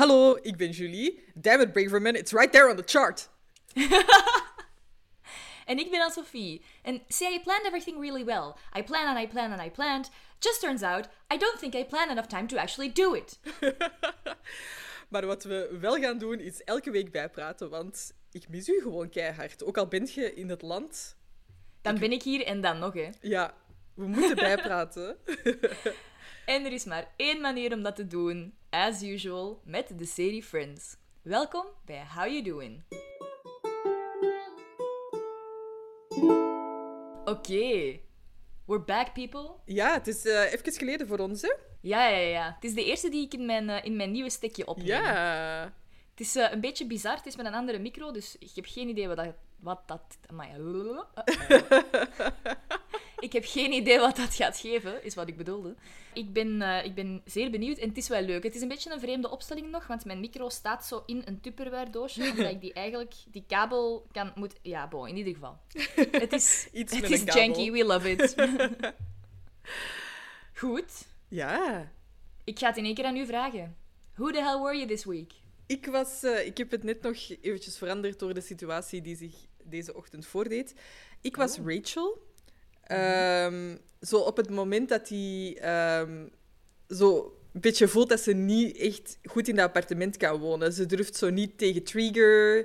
Hallo, ik ben Julie. Damn it, Braverman, it's right there on the chart. En ik ben Anne-Sophie. En say I planned everything really well. I plan and I plan and I planned. Just turns out, I don't think I planned enough time to actually do it. Maar wat we wel gaan doen, is elke week bijpraten, want ik mis u gewoon keihard. Ook al bent je in het land. Dan ben ik hier en dan nog, hè. Ja, we moeten bijpraten. En er is maar één manier om dat te doen. As usual, met de serie Friends. Welkom bij How You Doing. Oké. We're back, people. Ja, het is eh, even geleden voor ons, hè? Ja, ja, ja. Het is de eerste die ik in mijn, eh, in mijn nieuwe stekje opneem. Ja. Het is eh, een beetje bizar. Het is met een andere micro, dus ik heb geen idee wat dat... Wat dat amai. ik heb geen idee wat dat gaat geven, is wat ik bedoelde. Ik ben, eh, ik ben zeer benieuwd en het is wel leuk. Het is een beetje een vreemde opstelling nog, want mijn micro staat zo in een Tupperware doosje, omdat ik die eigenlijk... Die kabel kan... Moet, ja, bon, in ieder geval. Het is, Iets het is janky, we love it. Goed. Ja. Ik ga het in één keer aan u vragen. Who the hell were you this week? Ik, was, eh, ik heb het net nog eventjes veranderd door de situatie die zich deze ochtend voordeed. Ik was Oh. Rachel. Ehm, zo op het moment dat hij ehm, zo een beetje voelt dat ze niet echt goed in dat appartement kan wonen. Ze durft zo niet tegen Trigger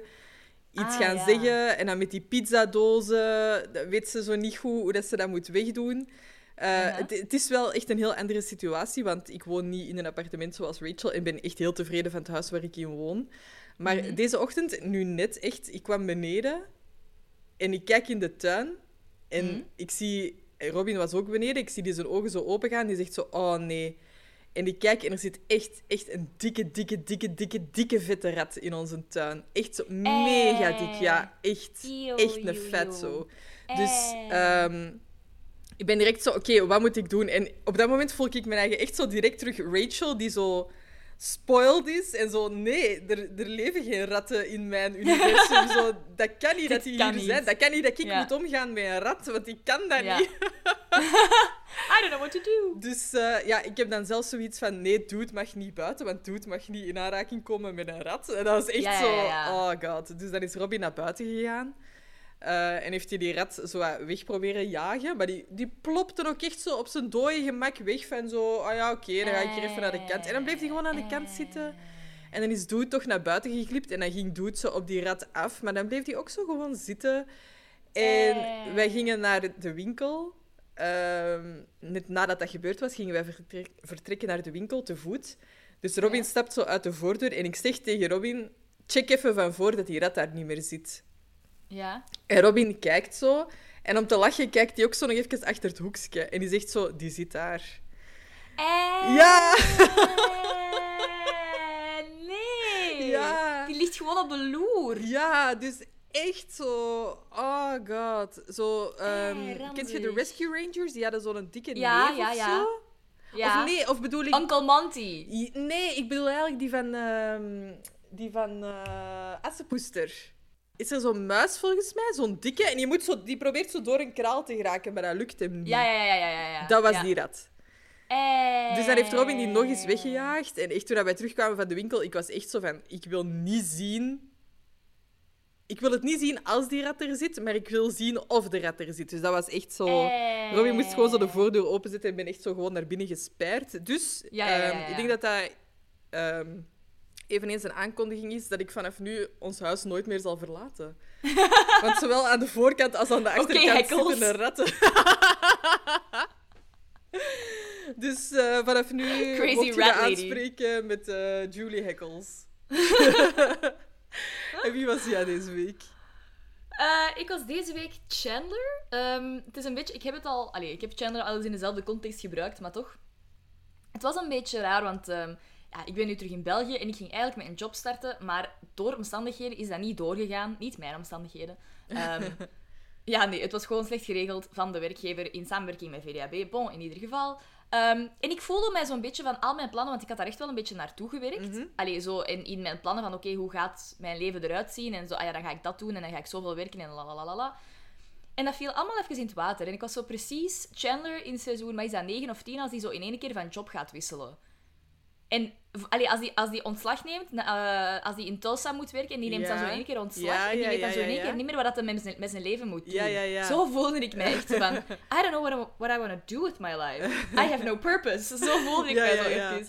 iets Ah, gaan ja. zeggen. En dan met die pizzadozen dat weet ze zo niet goed hoe dat ze dat moet wegdoen. Eh, het is wel echt een heel andere situatie, want ik woon niet in een appartement zoals Rachel en ben echt heel tevreden van het huis waar ik in woon. Maar Mhm. deze ochtend, nu net echt, ik kwam beneden en ik kijk in de tuin en Mhm. ik zie, Robin was ook beneden, ik zie die zijn ogen zo open gaan, die zegt zo, oh nee. En ik kijk en er zit echt, echt een dikke, dikke, dikke, dikke, dikke vette rat in onze tuin. Echt zo mega dik, ja. Echt, Eeuw, echt een vet eeuw. zo. Dus Eh. ehm, ik ben direct zo, oké, wat moet ik doen? En op dat moment voel ik mijn eigen echt zo direct terug Rachel, die zo spoiled is. En zo, nee, er, er leven geen ratten in mijn universum. zo, dat kan niet dat die hier niet. zijn. Dat kan niet dat ik Ja. moet omgaan met een rat, want ik kan dat Ja. niet. I don't know what to do. Dus eh, ja, ik heb dan zelfs zoiets van, nee, Dude mag niet buiten, want Dude mag niet in aanraking komen met een rat. En dat was echt Ja, zo, oh god. Dus dan is Robin naar buiten gegaan. Eh, en heeft hij die rat zo wat weg proberen jagen. Maar die, die plopte ook echt zo op zijn dode gemak weg van zo... Oh ja, oké, dan ga ik hier even naar de kant. En dan bleef hij gewoon aan de kant zitten. En dan is Dude toch naar buiten geklipt. En dan ging Dude zo op die rat af. Maar dan bleef hij ook zo gewoon zitten. En Eh. wij gingen naar de winkel. Ehm, net nadat dat gebeurd was, gingen wij vertrek- vertrekken naar de winkel te voet. Dus Robin stapt zo uit de voordeur en ik zeg tegen Robin: check even van voor dat die rat daar niet meer zit. Ja. En Robin kijkt zo. En om te lachen kijkt hij ook zo nog even achter het hoekje. En die zegt zo: die zit daar. Eh, Ja! nee! Ja. Die ligt gewoon op de loer. Ja, dus echt zo. Oh god. Zo. Eh, kent je de. Rescue Rangers? Die hadden zo'n dikke Ja, neef ja, of ja. zo. Ja. Of nee, of bedoel ik. Uncle Monty. Nee, ik bedoel eigenlijk die van. ehm, die van. Assepoester. Is er zo'n muis volgens mij? Zo'n dikke. En die, moet zo, die probeert zo door een kraal te geraken, maar dat lukt hem niet. Ja, ja, ja, ja, ja. ja. Dat was ja. die rat. Eh. Dus dan heeft Robin die nog eens weggejaagd. En echt toen wij terugkwamen van de winkel, ik was echt zo van... Ik wil niet zien... Ik wil het niet zien als die rat er zit, maar ik wil zien of de rat er zit. Dus dat was echt zo... Eh. Robin moest gewoon zo de voordeur openzetten en ben echt zo gewoon naar binnen gesperd. Dus Ja, ehm, ik denk dat dat ehm, eveneens een aankondiging is dat ik vanaf nu ons huis nooit meer zal verlaten. Want zowel aan de voorkant als aan de achterkant hekkels. zitten er ratten. dus eh, vanaf nu Crazy mocht je lady. aanspreken met eh, Julie Heckles. en wie was jij deze week? Eh, ik was deze week Chandler. Ehm, het is een beetje... Ik heb het al... Allee, ik heb Chandler al eens in dezelfde context gebruikt, maar toch... Het was een beetje raar, want ehm, ja, ik ben nu terug in België en ik ging eigenlijk met een job starten, maar door omstandigheden is dat niet doorgegaan. Niet mijn omstandigheden. Ehm, ja, nee, het was gewoon slecht geregeld van de werkgever in samenwerking met VDAB. Bon, in ieder geval. Ehm, en ik voelde mij zo'n beetje van al mijn plannen, want ik had daar echt wel een beetje naartoe gewerkt. Mhm. Allee, zo in, in mijn plannen van, oké, hoe gaat mijn leven eruit zien? En zo, ah ja, dan ga ik dat doen en dan ga ik zoveel werken en la la la la la. En dat viel allemaal even in het water. En ik was zo precies Chandler in seizoen, maar is dat 9 of 10, als die zo in één keer van job gaat wisselen. En allee, als, die, als die ontslag neemt, eh, als die in Tulsa moet werken en die neemt dan zo één keer ontslag Ja, en die weet dan zo in ja, één keer niet meer wat dat hij met zijn, met zijn leven moet doen. Zo voelde ik mij echt van, I don't know what I, what I want to do with my life. I have no purpose. Zo voelde ik mij zo even.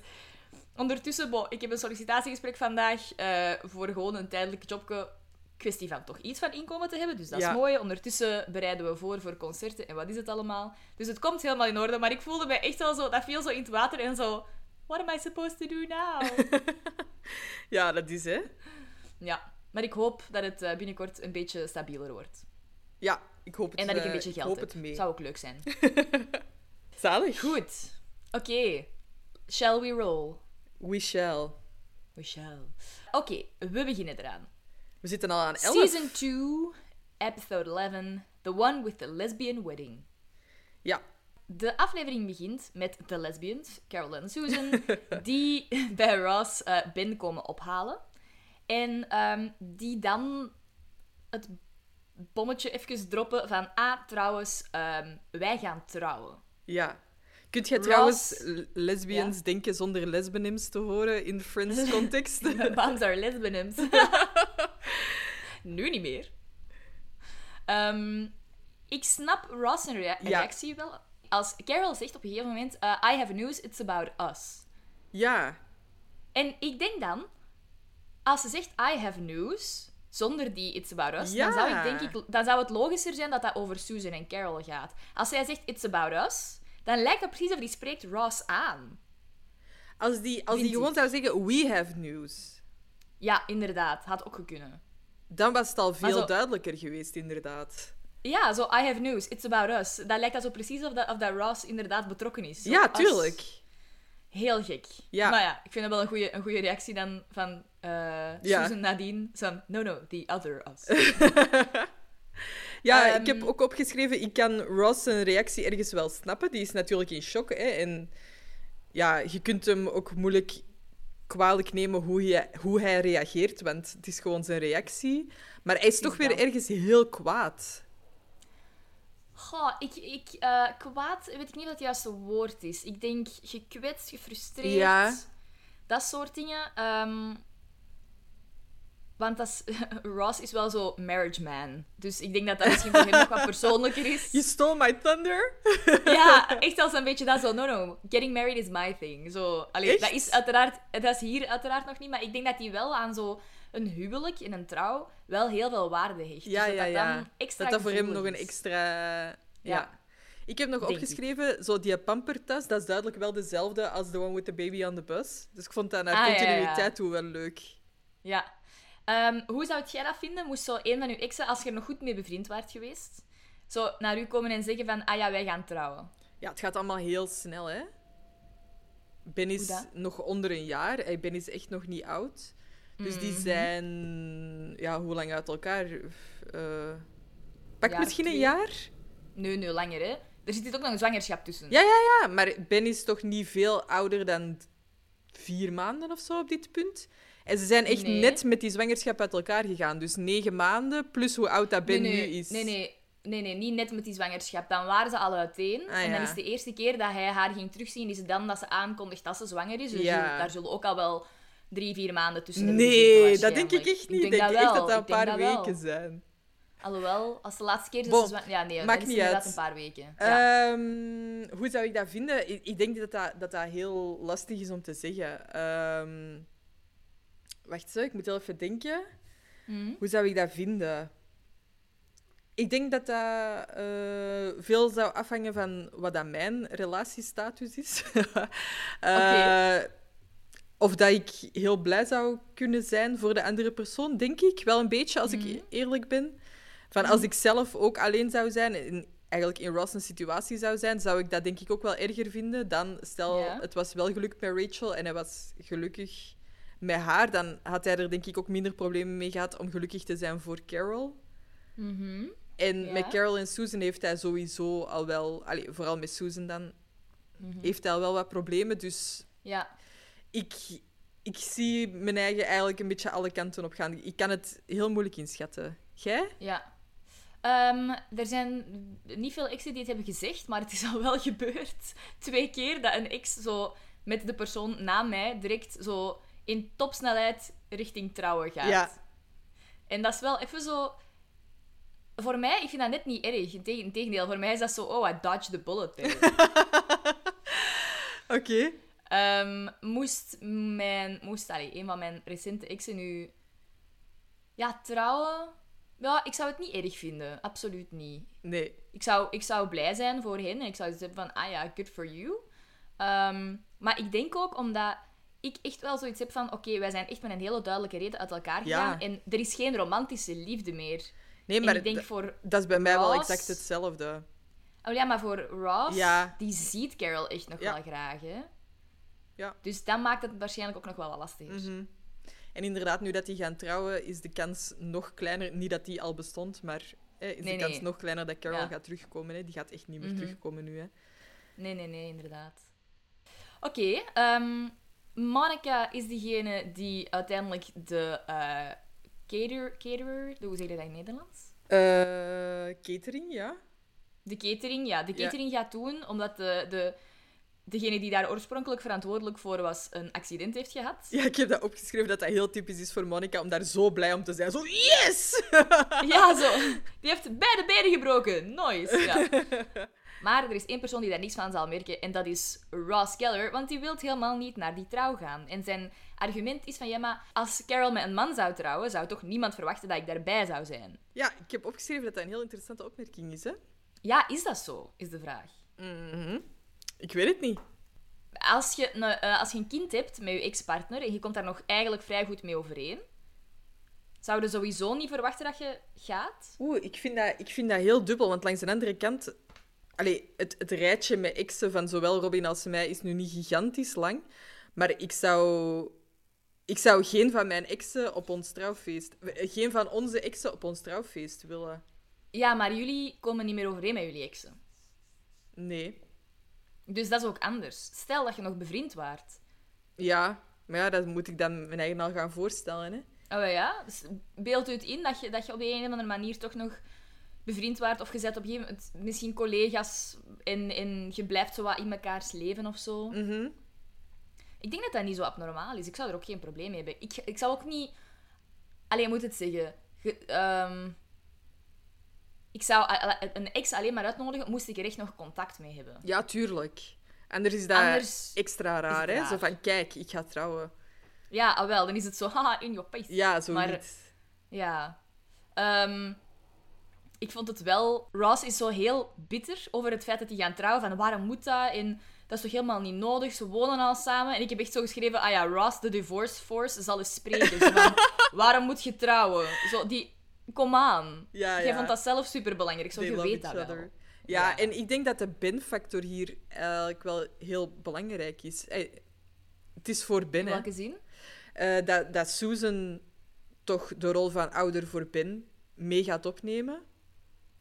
Ondertussen, bo, ik heb een sollicitatiegesprek vandaag eh, voor gewoon een tijdelijk jobje. Kwestie van toch iets van inkomen te hebben, dus dat Ja. is mooi. Ondertussen bereiden we voor voor concerten en wat is het allemaal. Dus het komt helemaal in orde, maar ik voelde mij echt wel zo, dat viel zo in het water en zo, what am I supposed to do now? Ja, dat is hè. ja, maar ik hoop dat het eh, binnenkort een beetje stabieler wordt. Ja, ik hoop het En dat ik een eh, beetje ik geld hoop heb. het mee. Zou ook leuk zijn. Zalig. Goed. Oké. Shall we roll? We shall. We shall. Oké, we beginnen eraan. We zitten al aan 11. Season 2, episode 11, The One with the Lesbian Wedding. Ja. De aflevering begint met de lesbians, Carol en Susan, die bij Ross eh, Ben komen ophalen. En ehm, die dan het bommetje even droppen van... Ah, trouwens, ehm, wij gaan trouwen. Ja. Kunt jij Ross- trouwens lesbians Ja? denken zonder lesbonyms te horen in Friends context? Moms are lesbians. nu niet meer. Ehm, ik snap Ross' rea- Ja. reactie wel. Als Carol zegt op een gegeven moment... eh, I have news, it's about us. ja. En ik denk dan... Als ze zegt I have news... Zonder die It's About Us, Ja. dan, zou ik, denk ik, dan zou het logischer zijn dat dat over Susan en Carol gaat. Als zij zegt It's About Us, dan lijkt het precies of die spreekt Ross aan. Als die, als die gewoon zou zeggen, we have news, Ja, inderdaad. Had ook kunnen. dan was het al veel zo- duidelijker geweest, inderdaad. Ja, zo I have news, it's about us. Dat lijkt dat zo precies of dat, of dat Ross inderdaad betrokken is. Zo Ja, als- tuurlijk. Heel gek. Ja. Maar ja, ik vind het wel een goede een goede reactie dan van eh. Susan nadien. Zo, no, no, the other us. Ja, Ehm, ik heb ook opgeschreven, ik kan Ross zijn reactie ergens wel snappen. Die is natuurlijk in shock. Hè, en ja, je kunt hem ook moeilijk kwalijk nemen hoe, je, hoe hij reageert, want het is gewoon zijn reactie. Maar hij is toch weer dat. ergens heel kwaad. Goh, ik, ik, eh, kwaad, weet ik niet wat het juiste woord is. Ik denk gekwetst, gefrustreerd. Ja. Dat soort dingen. Ehm, want dat is, Ross is wel zo marriage man. Dus ik denk dat dat misschien voor hem nog wat persoonlijker is. You stole my thunder? Ja, echt als een beetje dat zo. No, no, getting married is my thing. Zo, allee, dat is uiteraard, dat is hier uiteraard nog niet, maar ik denk dat hij wel aan zo een huwelijk en een trouw wel heel veel waarde hecht. Ja, dus dat ja, dat ja. dan extra Dat dat voor hem nog een extra... Ja. Ja. Ik heb nog Denk opgeschreven, zo die pampertas, dat is duidelijk wel dezelfde als The One with the Baby on the Bus. Dus ik vond dat naar Ah, ja, ja, continuïteit toe wel leuk. Ja. Ehm, hoe zou jij dat vinden? Moest zo een van uw exen, als je er nog goed mee bevriend waart geweest, zo naar u komen en zeggen van, ah ja, wij gaan trouwen. Ja, het gaat allemaal heel snel, hè. Ben is nog onder een jaar. Ben is echt nog niet oud. Dus die Mhm. zijn... Ja, hoe lang uit elkaar? Eh pak Jaar misschien een twee. jaar? Nee, nee, langer hè. Er zit ook nog een zwangerschap tussen. Ja, ja, ja. Maar Ben is toch niet veel ouder dan vier maanden of zo op dit punt? En ze zijn echt Nee. net met die zwangerschap uit elkaar gegaan. Dus negen maanden, plus hoe oud dat Ben nee, nee, nu is. Nee, nee. Nee, nee, niet net met die zwangerschap. Dan waren ze al uiteen. Ah, en dan is de eerste keer dat hij haar ging terugzien, is het dan dat ze aankondigt dat ze zwanger is. Dus Ja. daar zullen ook al wel drie, vier maanden tussen hebben gezeten, Nee, dat denk ik echt niet. Ik denk, dat echt wel. dat dat een paar dat wel. weken zijn. Alhoewel, als de laatste keer is Bon, ze zwanger... Ja, nee, maakt dat is niet uit. een paar weken. Ja. Ehm, hoe zou ik dat vinden? Ik, ik denk dat dat, dat dat heel lastig is om te zeggen. Ehm, wacht zo, ik moet even denken. Hm? Hoe zou ik dat vinden? Ik denk dat dat eh, veel zou afhangen van wat dat mijn relatiestatus is. Eh, Of dat ik heel blij zou kunnen zijn voor de andere persoon, denk ik. Wel een beetje, als Mhm. ik eerlijk ben. Van als ik zelf ook alleen zou zijn en eigenlijk in Ross een situatie zou zijn, zou ik dat denk ik ook wel erger vinden dan stel het was wel gelukt met Rachel en hij was gelukkig met haar, dan had hij er denk ik ook minder problemen mee gehad om gelukkig te zijn voor Carol. Mhm. En met Carol en Susan heeft hij sowieso al wel, allee, vooral met Susan dan, Mhm. heeft hij al wel wat problemen. Dus Ja. Ik, ik zie mijn eigen eigenlijk een beetje alle kanten op gaan. Ik kan het heel moeilijk inschatten. Jij? Ja. Ehm, er zijn niet veel exen die het hebben gezegd, maar het is al wel gebeurd. Twee keer dat een ex zo met de persoon na mij direct zo in topsnelheid richting trouwen gaat. Ja. En dat is wel even zo... Voor mij, ik vind dat net niet erg. Integ- Integendeel, voor mij is dat zo, oh, I dodged the bullet. Oké. Ehm, moest mijn... Moest, een van mijn recente exen nu... Ja, trouwen... Ja, ik zou het niet erg vinden. Absoluut niet. Nee. Ik zou, ik zou blij zijn voor hen. En ik zou zeggen van, ah ja, good for you. Ehm, maar ik denk ook omdat ik echt wel zoiets heb van... Oké, wij zijn echt met een hele duidelijke reden uit elkaar Ja. gegaan. En er is geen romantische liefde meer. Nee, maar ik denk voor... dat is bij mij wel exact hetzelfde. Oh ja, maar voor Ross, Ja. die ziet Carol echt nog Ja. wel graag, hè. Ja. Dus dat maakt het waarschijnlijk ook nog wel wat lastiger. Mhm. En inderdaad, nu dat die gaan trouwen, is de kans nog kleiner. Niet dat die al bestond, maar eh, is Nee, de kans nee. nog kleiner dat Carol Ja. gaat terugkomen. Hè. Die gaat echt niet meer Mhm. terugkomen nu. Hè. Nee, nee, nee, inderdaad. Oké, ehm, Monica is degene die uiteindelijk de eh, cater, caterer... Hoe zeg je dat in Nederlands? Eh, catering, ja. De catering, ja. De Ja. catering gaat doen, omdat de, de, degene die daar oorspronkelijk verantwoordelijk voor was, een accident heeft gehad. Ja, ik heb dat opgeschreven dat dat heel typisch is voor Monica om daar zo blij om te zijn. Zo, yes! Ja, zo. Die heeft beide benen gebroken. Nice. Ja. Maar er is één persoon die daar niets van zal merken en dat is Ross Keller, want die wil helemaal niet naar die trouw gaan. En zijn argument is van, ja, maar als Carol met een man zou trouwen, zou toch niemand verwachten dat ik daarbij zou zijn? Ja, ik heb opgeschreven dat dat een heel interessante opmerking is. Hè? Ja, is dat zo? Is de vraag. Mhm. Ik weet het niet. Als je, een, eh, als je een kind hebt met je ex-partner en je komt daar nog eigenlijk vrij goed mee overeen, zou je sowieso niet verwachten dat je gaat? Oeh, ik vind, dat, ik vind dat heel dubbel, want langs de andere kant... Allee, het, het rijtje met exen van zowel Robin als mij is nu niet gigantisch lang. Maar ik zou... Ik zou geen van mijn exen op ons trouwfeest... Geen van onze exen op ons trouwfeest willen. Ja, maar jullie komen niet meer overeen met jullie exen. Nee. Dus dat is ook anders. Stel dat je nog bevriend waart. Ja, maar ja, dat moet ik dan mijn eigen al gaan voorstellen, hè. Oh ja, dus beeld u het in dat je, dat je op de een of andere manier toch nog bevriend waart of je zet op een gegeven moment misschien collega's en, en je blijft zo wat in mekaars leven of zo. Mhm. Ik denk dat dat niet zo abnormaal is. Ik zou er ook geen probleem mee hebben. Ik, ik zou ook niet... Allee, je moet het zeggen. Je- ehm, ik zou een ex alleen maar uitnodigen, moest ik er echt nog contact mee hebben. Ja, tuurlijk. Anders is dat Anders extra raar, hè. Zo van, kijk, ik ga trouwen. Ja, ah, wel, dan is het zo, haha, in your face. Ja. Maar- Ja. Ehm, ik vond het wel... Ross is zo heel bitter over het feit dat die gaan trouwen. Van waarom moet dat? En dat is toch helemaal niet nodig? Ze wonen al samen. En ik heb echt zo geschreven... Ah ja, Ross, de divorce force, zal eens spreken. Zo van, waarom moet je trouwen? Zo, die... Kom aan. Ja, Jij ja. vond dat zelf superbelangrijk. Zo, They je weet dat wel. Ja, Ja. en ik denk dat de Ben-factor hier eigenlijk wel heel belangrijk is. Eh, Het is voor Ben, In hè. welke zin? Eh, dat, dat Susan toch de rol van ouder voor Ben mee gaat opnemen.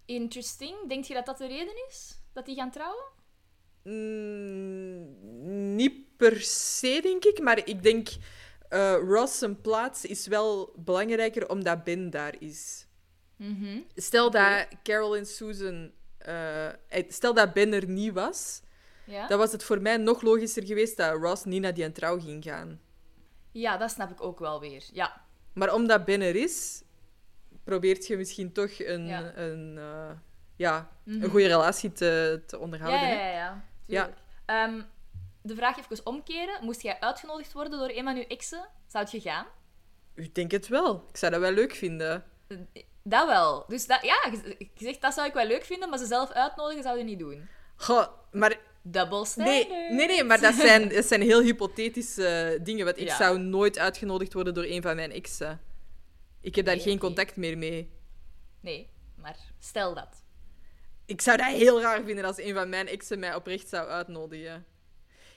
Interesting. Denk je dat dat de reden is? Dat die gaan trouwen? Mm, niet per se, denk ik. Maar ik denk... eh Ross zijn plaats is wel belangrijker omdat Ben daar is. Mhm. Stel dat Carol en Susan... eh, eh, stel dat Ben er niet was... Ja? Dan was het voor mij nog logischer geweest dat Ross niet naar die trouw ging gaan. ja, dat snap ik ook wel weer. Ja. Maar omdat Ben er is, probeert je misschien toch een, Ja. een, ja, Mhm. een goede relatie te, te onderhouden. ja, ja. ja. Ja. Tuurlijk. De vraag even omkeren. Moest jij uitgenodigd worden door een van je exen? Zou je gaan? Ik denk het wel. Ik zou dat wel leuk vinden. Dat wel. Dus dat, ja, je zegt dat zou ik wel leuk vinden, maar ze zelf uitnodigen zou je niet doen. Goh, maar Double nee, standard. nee, nee, maar dat zijn, dat zijn heel hypothetische dingen. Want ik Ja. zou nooit uitgenodigd worden door een van mijn exen. Ik heb daar Nee, geen contact meer mee. Nee, maar stel dat. Ik zou dat heel raar vinden als een van mijn exen mij oprecht zou uitnodigen.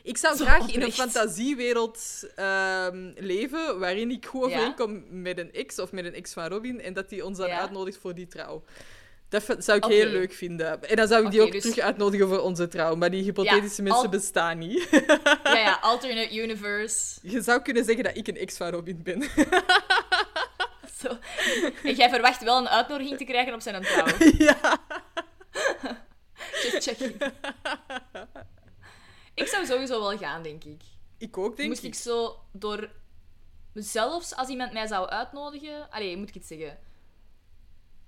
Ik zou Zo graag in een fantasiewereld ehm, leven waarin ik goed Ja. overeenkom met een ex of met een ex van Robin en dat die ons dan Ja. uitnodigt voor die trouw. Dat zou ik heel leuk vinden. En dan zou ik die ook dus- terug uitnodigen voor onze trouw. Maar die hypothetische Ja, mensen al- bestaan niet. Ja, ja, alternate universe. Je zou kunnen zeggen dat ik een ex van Robin ben. Zo. En jij verwacht wel een uitnodiging te krijgen op zijn trouw. ja. Just checking. Ik zou sowieso wel gaan, denk ik. Ik ook, denk moest ik. ik zo door... Zelfs als iemand mij zou uitnodigen... Allee, moet ik het zeggen?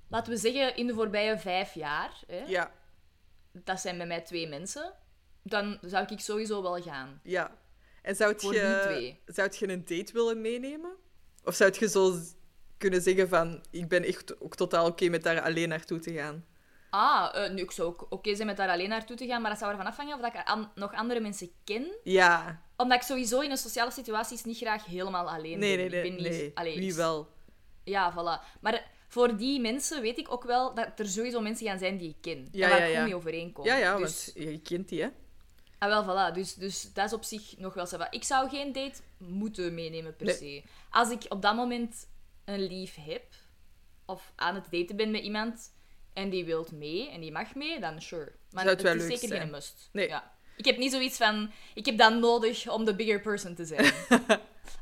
Laten we zeggen, in de voorbije vijf jaar... Hè, Ja, Dat zijn bij mij twee mensen. Dan zou ik sowieso wel gaan. ja. En zou je, zou je een date willen meenemen? Of zou je zo kunnen zeggen van... Ik ben echt ook totaal oké met daar alleen naartoe te gaan? Ah, eh, nu, ik zou ook oké zijn met daar alleen naartoe te gaan, maar dat zou ervan afhangen of dat ik an- nog andere mensen ken. Ja. Omdat ik sowieso in een sociale situaties niet graag helemaal alleen Nee, ben. nee, nee. ik ben niet... nee. allee, Wie wel? Ja, voilà. Maar voor die mensen weet ik ook wel dat er sowieso mensen gaan zijn die ik ken. Ja, en waar ja, ik ja. goed mee overeenkom. Ja, ja, dus, want je kent die, hè? Ah, wel, voilà. Dus, dus dat is op zich nog wel zo. Ik zou geen date moeten meenemen, per Nee. se. Als ik op dat moment een lief heb, of aan het daten ben met iemand, en die wilt mee, en die mag mee, dan sure. Maar Zou het is zeker zijn. geen must. Nee. Ja. Ik heb niet zoiets van, ik heb dat nodig om de bigger person te zijn.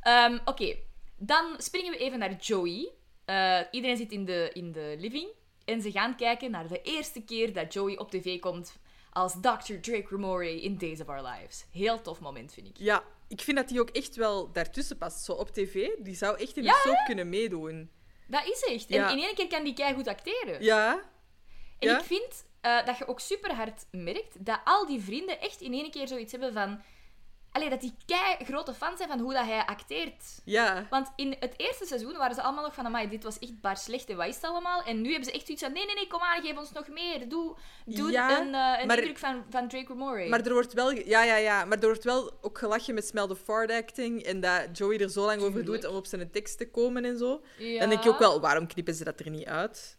Ehm, Oké, dan springen we even naar Joey. Eh, iedereen zit in de, in de living. En ze gaan kijken naar de eerste keer dat Joey op tv komt als Dr. Drake Ramore in Days of Our Lives. Heel tof moment, vind ik. Ja, ik vind dat die ook echt wel daartussen past. Zo op tv, die zou echt in Ja, de soap kunnen meedoen. Dat is echt. Ja. En in één keer kan die goed acteren. Ja, En ja. ik vind eh, dat je ook super hard merkt dat al die vrienden echt in één keer zoiets hebben van... Allee, dat die kei grote fan zijn van hoe dat hij acteert. ja. Want in het eerste seizoen waren ze allemaal nog van, amai, dit was echt bar slecht en wat is het allemaal? En nu hebben ze echt zoiets van, nee, nee, nee, kom aan, geef ons nog meer. Doe, doe Ja, een, eh, een maar- indruk van, van Drake Ramore. Maar er wordt wel... Ja, ja, ja. Maar er wordt wel ook gelachen met Smell the Ford acting. En dat Joey er zo lang over doet om op zijn tekst te komen en zo. ja. Dan denk je ook wel, waarom knippen ze dat er niet uit?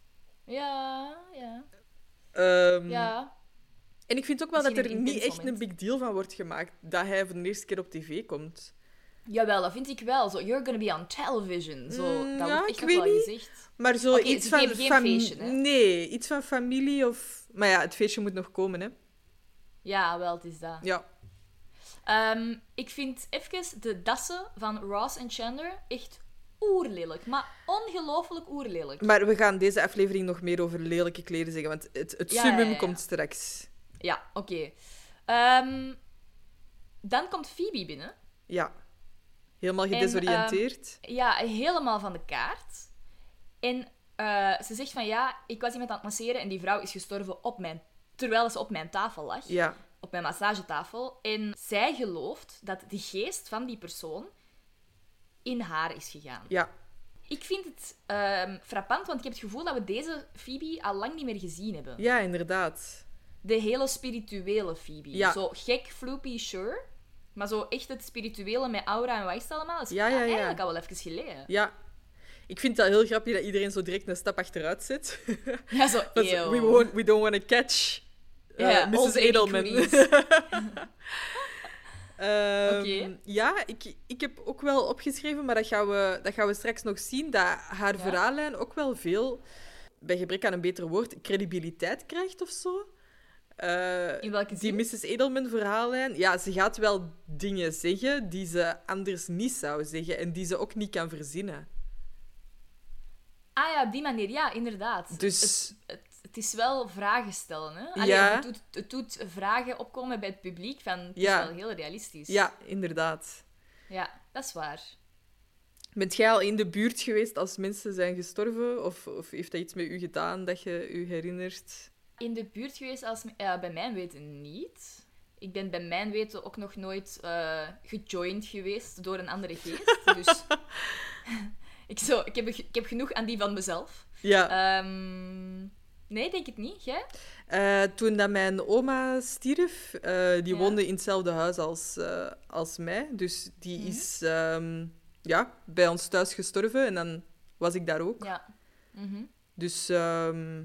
Ja, ja, Ehm, ja. En ik vind ook wel dat er niet echt een big deal van wordt gemaakt dat hij voor de eerste keer op tv komt. Jawel, dat vind ik wel. Zo, you're gonna be on television. Zo, Mm, dat ja, wordt echt ik wel niet. gezegd. Maar zo iets van... geven geen fam- feestje, hè? Nee, iets van familie of... Maar ja, het feestje moet nog komen, hè. Ja, wel, het is dat. Ja. Ehm, ik vind even de dassen van Ross en Chandler echt oerlelijk. Maar ongelooflijk oerlelijk. Maar we gaan deze aflevering nog meer over lelijke kleden zeggen, want het, het Ja, summum ja, ja. komt straks. Ja, oké. Ehm, dan komt Phoebe binnen. Ja. Helemaal En, ehm, gedesoriënteerd. Ja, helemaal van de kaart. En eh, ze zegt van ja, ik was iemand aan het masseren en die vrouw is gestorven op mijn, terwijl ze op mijn tafel lag. ja. Op mijn massagetafel. En zij gelooft dat de geest van die persoon in haar is gegaan. Ja. Ik vind het ehm, frappant, want ik heb het gevoel dat we deze Phoebe al lang niet meer gezien hebben. Ja, inderdaad. De hele spirituele Phoebe. Ja. Zo gek, floopy, sure. Maar zo echt het spirituele met aura en het allemaal, is Ja, eigenlijk al wel even geleden. Ja. Ik vind het heel grappig dat iedereen zo direct een stap achteruit zet. Ja, zo, Dat we, won't, we don't want to catch uh, Ja, Mrs. Edelman. Ehm, Oké. Ja, ik, ik heb ook wel opgeschreven, maar dat gaan we, dat gaan we straks nog zien, dat haar Ja. verhaallijn ook wel veel, bij gebrek aan een beter woord, credibiliteit krijgt of zo. Eh, In welke die zin? Mrs. Edelman verhaallijn, ja, ze gaat wel dingen zeggen die ze anders niet zou zeggen en die ze ook niet kan verzinnen. Ah ja, op die manier, ja, inderdaad. Dus- Het, het, het is wel vragen stellen, hè? Allee, Ja. het, doet, het doet vragen opkomen bij het publiek van, het Ja. is wel heel realistisch. Ja, inderdaad. Ja, dat is waar. Bent jij al in de buurt geweest als mensen zijn gestorven? Of, of heeft dat iets met u gedaan dat je u herinnert? In de buurt geweest, als, bij mijn weten niet. Ik ben bij mijn weten ook nog nooit eh gejoined geweest door een andere geest. Dus ik, zo, ik, heb, ik heb genoeg aan die van mezelf. Ja. Ehm, nee, denk het niet. Jij? Eh, toen dat mijn oma stierf, eh, die Ja. woonde in hetzelfde huis als, eh, als mij. Dus die Mhm. is ehm, ja, bij ons thuis gestorven en dan was ik daar ook. Ja. Mhm. Dus ehm,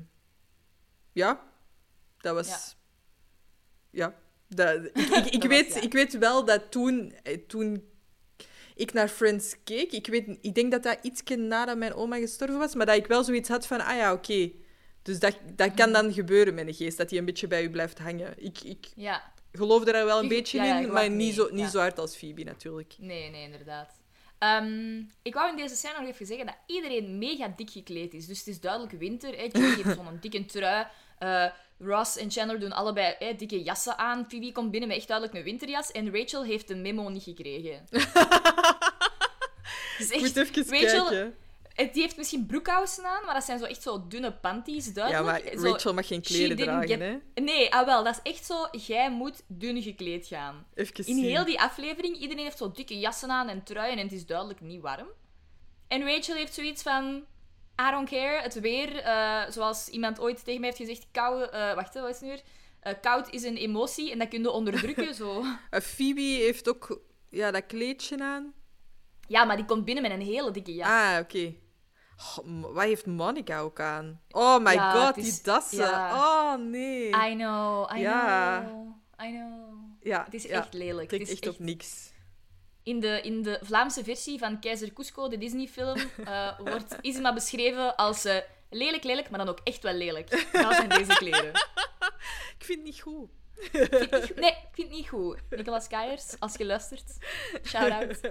ja, dat was. Ja. Ja. Dat, ik, ik, ik, Dat was- weet, ja. ik weet wel dat toen, toen ik naar Friends keek, ik, weet, ik denk dat dat ietsje nadat mijn oma gestorven was, maar dat ik wel zoiets had van, ah ja, oké. Dus dat, dat kan Mhm. dan gebeuren met een geest, dat hij een beetje bij u blijft hangen. Ik, ik Ja. geloofde daar wel een Je- beetje ja, in, maar niet, zo, niet zo hard als Phoebe natuurlijk. Nee, nee, inderdaad. Ehm, ik wou in deze scène nog even zeggen dat iedereen mega dik gekleed is. Dus het is duidelijk winter. Hè. Joey heeft zo'n dikke trui. Eh, Ross en Chandler doen allebei hè, dikke jassen aan. Phoebe komt binnen met echt duidelijk een winterjas. En Rachel heeft de memo niet gekregen. Dus Ik moet echt, even Rachel, kijken. Het- die heeft misschien broekkousen aan, maar dat zijn zo echt zo dunne panties, Ja, duidelijk. maar Zo- Rachel mag geen kleren dragen, get- hè. Nee, ah wel, dat is echt zo. Jij moet dun gekleed gaan. Even In zien. heel die aflevering, iedereen heeft zo dikke jassen aan en truien en het is duidelijk niet warm. En Rachel heeft zoiets van... I don't care, het weer. eh, zoals iemand ooit tegen mij heeft gezegd, kou... eh, wacht, wat is het nu weer? Eh, koud is een emotie en dat kun je onderdrukken. zo. Eh, Phoebe heeft ook ja, dat kleedje aan. Ja, maar die komt binnen met een hele dikke jas. Ah, oké. Oh, wat heeft Monica ook aan? Oh my Ja, god, die dassen. ja. Oh nee. I know, I Ja. know, I know. ja, Het is echt lelijk. Het is echt op niks. In de, in de Vlaamse versie van Keizer Cusco, de Disney-film, eh, wordt Isma beschreven als eh, lelijk, lelijk, maar dan ook echt wel lelijk. Dat zijn deze kleren. Ik vind het niet goed. Ik vind het niet goed. Nee, ik vind het niet goed. Nicolas Keiers, als je luistert, shout-out.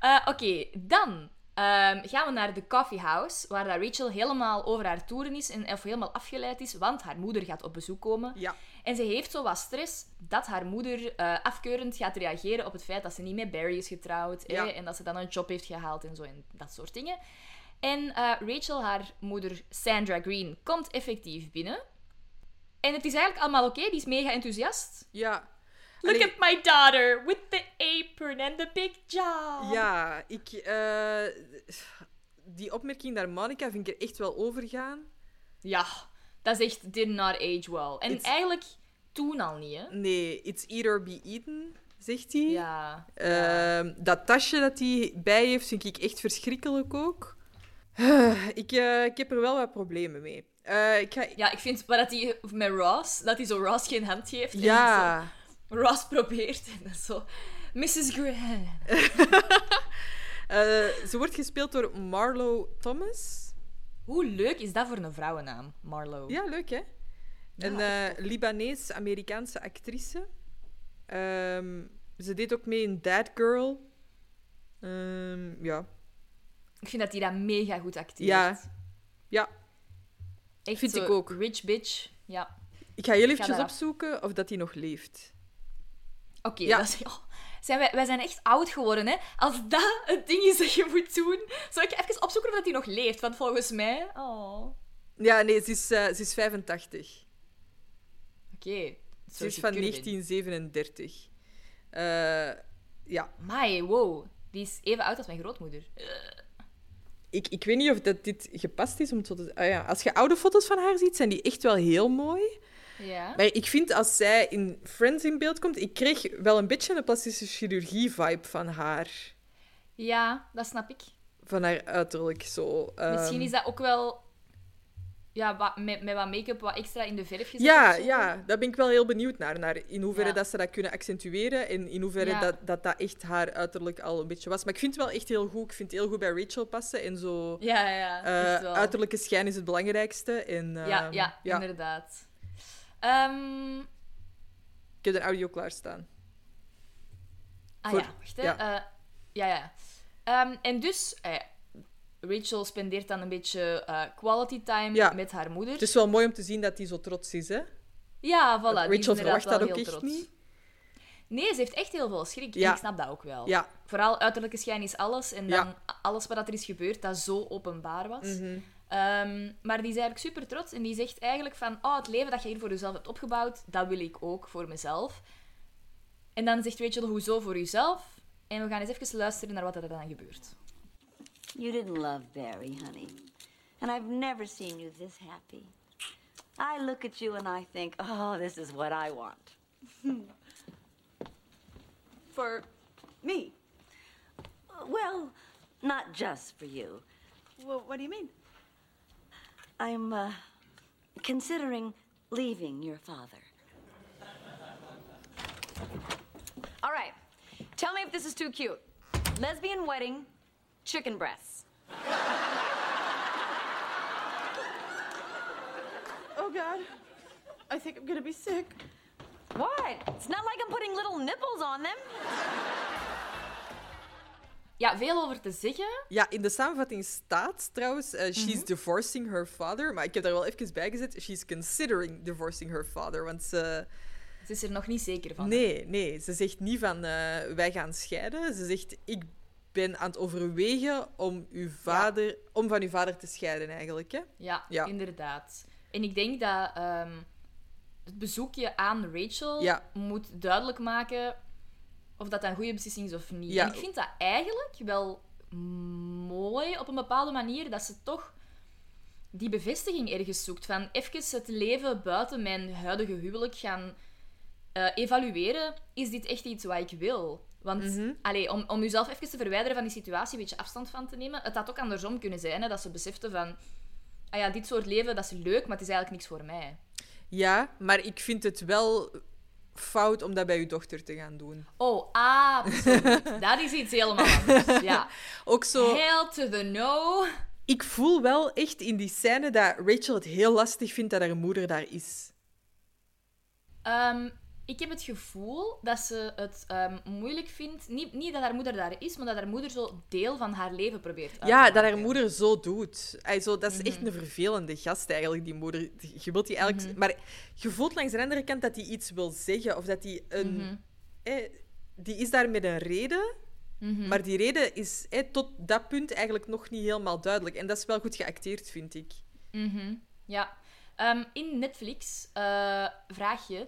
Eh, Oké, dan ehm, gaan we naar de coffee house, waar dat Rachel helemaal over haar toeren is en of helemaal afgeleid is, want haar moeder gaat op bezoek komen. Ja. En ze heeft zo wat stress dat haar moeder eh, afkeurend gaat reageren op het feit dat ze niet met Barry is getrouwd en dat ze dan een job heeft gehaald en zo en dat soort dingen. En eh, Rachel, haar moeder Sandra Green, komt effectief binnen. En het is eigenlijk allemaal oké, die is mega enthousiast. Ja. Look Allee, at my daughter with the apron and the big job. Ja, ik... eh, die opmerking naar Monica vind ik er echt wel overgaan. Ja, dat is echt did not age well. En It's- eigenlijk toen al niet, hè? Nee, it's eat or be eaten, zegt hij. Ja. Ehm, dat tasje dat hij bij heeft, vind ik echt verschrikkelijk ook. Ik, eh, ik heb er wel wat problemen mee. Eh, ik ga... Ja, ik vind maar dat hij met Ross, dat hij zo Ross geen hand geeft. en Ja. zo Ross probeert en zo. Mrs. Graham. Eh, ze wordt gespeeld door Marlo Thomas. Hoe leuk is dat voor een vrouwennaam, Marlo? Ja, leuk hè? Een eh Libanees-Amerikaanse actrice. Ehm, ze deed ook mee in That Girl. Ehm, ja. Ik vind dat hij dat mega goed acteert. Ja. Ja, Echt vind ik ook. Rich bitch. Ja. ik ga heel ga eventjes opzoeken of dat hij nog leeft. Oké, Ja. dat is... oh, zijn wij, wij zijn echt oud geworden, hè? Als dat het ding is dat je moet doen... Zal ik even opzoeken of dat hij nog leeft? Want volgens mij... Oh... Oké. Ja, nee, ze is, eh, ze is 85. Ze Ze is van 1937. Eh, ja, Mai, wow. Die is even oud als mijn grootmoeder. ik, ik weet niet of dat dit gepast is om te... Ah, ja. Als je oude foto's van haar ziet, zijn die echt wel heel mooi. Ja. Maar ik vind als zij in Friends in beeld komt, ik kreeg wel een beetje een plastische chirurgie-vibe van haar. Ja, dat snap ik. Van haar uiterlijk zo. ehm. Misschien is dat ook wel... Ja, wat, met, met wat make-up wat extra in de verf gezet Ja, ja, daar ben ik wel heel benieuwd naar. naar in hoeverre Ja. dat ze dat kunnen accentueren en in hoeverre Ja. dat, dat dat echt haar uiterlijk al een beetje was. Maar ik vind het wel echt heel goed. Ik vind het heel goed bij Rachel passen. En zo... Ja, ja, eh, uiterlijke schijn is het belangrijkste. En, ja, ehm, ja, inderdaad. Ehm, Ik heb de audio klaarstaan. ah Voor- ja, wacht hè. ja. Ja, ja. ja. Ehm, en dus, eh, Rachel spendeert dan een beetje eh, quality time Ja. met haar moeder. Het is wel mooi om te zien dat hij zo trots is, hè? ja, voilà. Rachel verwacht dat ook echt trots. niet. Nee, ze heeft echt heel veel schrik. Ja. En ik snap dat ook wel. Ja. Vooral uiterlijke schijn is alles. En dan alles wat er is gebeurd, dat zo openbaar was. Mhm. Ehm, maar die is eigenlijk super trots. En die zegt eigenlijk van... Oh, het leven dat je hier voor jezelf hebt opgebouwd, dat wil ik ook voor mezelf. En dan zegt Rachel, hoezo voor jezelf? En we gaan eens even luisteren naar wat er dan gebeurt. You didn't love Barry, honey. And I've never seen you this happy. I look at you and I think, oh, this is what I want. For me? Well, not just for you. Well, what do you mean? I'm uh, considering leaving your father. All right. Tell me if this is too cute. Lesbian wedding, chicken breasts. oh, God. I think I'm gonna be sick. What? It's not like I'm putting little nipples on them. Ja, veel over te zeggen. Ja, in de samenvatting staat trouwens, eh, she's divorcing her father. Maar ik heb daar wel even bij gezet, she's considering divorcing her father. Want ze... Ze is er nog niet zeker van. Nee, nee, ze zegt niet van, eh, wij gaan scheiden. Ze zegt, ik ben aan het overwegen om, uw vader, om van uw vader te scheiden eigenlijk. Hè? Ja, Ja. inderdaad. En ik denk dat ehm, het bezoekje aan Rachel Ja. moet duidelijk maken of dat een goede beslissing is of niet. Ja. En ik vind dat eigenlijk wel mooi op een bepaalde manier dat ze toch die bevestiging ergens zoekt. Van even het leven buiten mijn huidige huwelijk gaan eh, evalueren. Is dit echt iets wat ik wil? Want allee, om, om jezelf even te verwijderen van die situatie, een beetje afstand van te nemen. Het had ook andersom kunnen zijn, hè, dat ze besefte van... Ah ja, dit soort leven, dat is leuk, maar het is eigenlijk niks voor mij. Ja, maar ik vind het wel fout om dat bij uw dochter te gaan doen. Oh, absoluut. dat is iets helemaal anders. Ja. Ook zo... Hail to the no. Ik voel wel echt in die scène dat Rachel het heel lastig vindt dat haar moeder daar is. Ehm, ik heb het gevoel dat ze het ehm, moeilijk vindt. Niet, niet dat haar moeder daar is, maar dat haar moeder zo deel van haar leven probeert uit te Ja, dat haar moeder zo doet. Ay, zo, dat is Mhm. echt een vervelende gast eigenlijk, die moeder. Je wilt die eigenlijk... Maar je voelt langs de andere kant dat hij iets wil zeggen. Of dat hij een... Mhm. eh, die is daar met een reden. Mhm. Maar die reden is eh, tot dat punt eigenlijk nog niet helemaal duidelijk. En dat is wel goed geacteerd, vind ik. Mhm, Ja. Ehm, in Netflix eh, vraag je...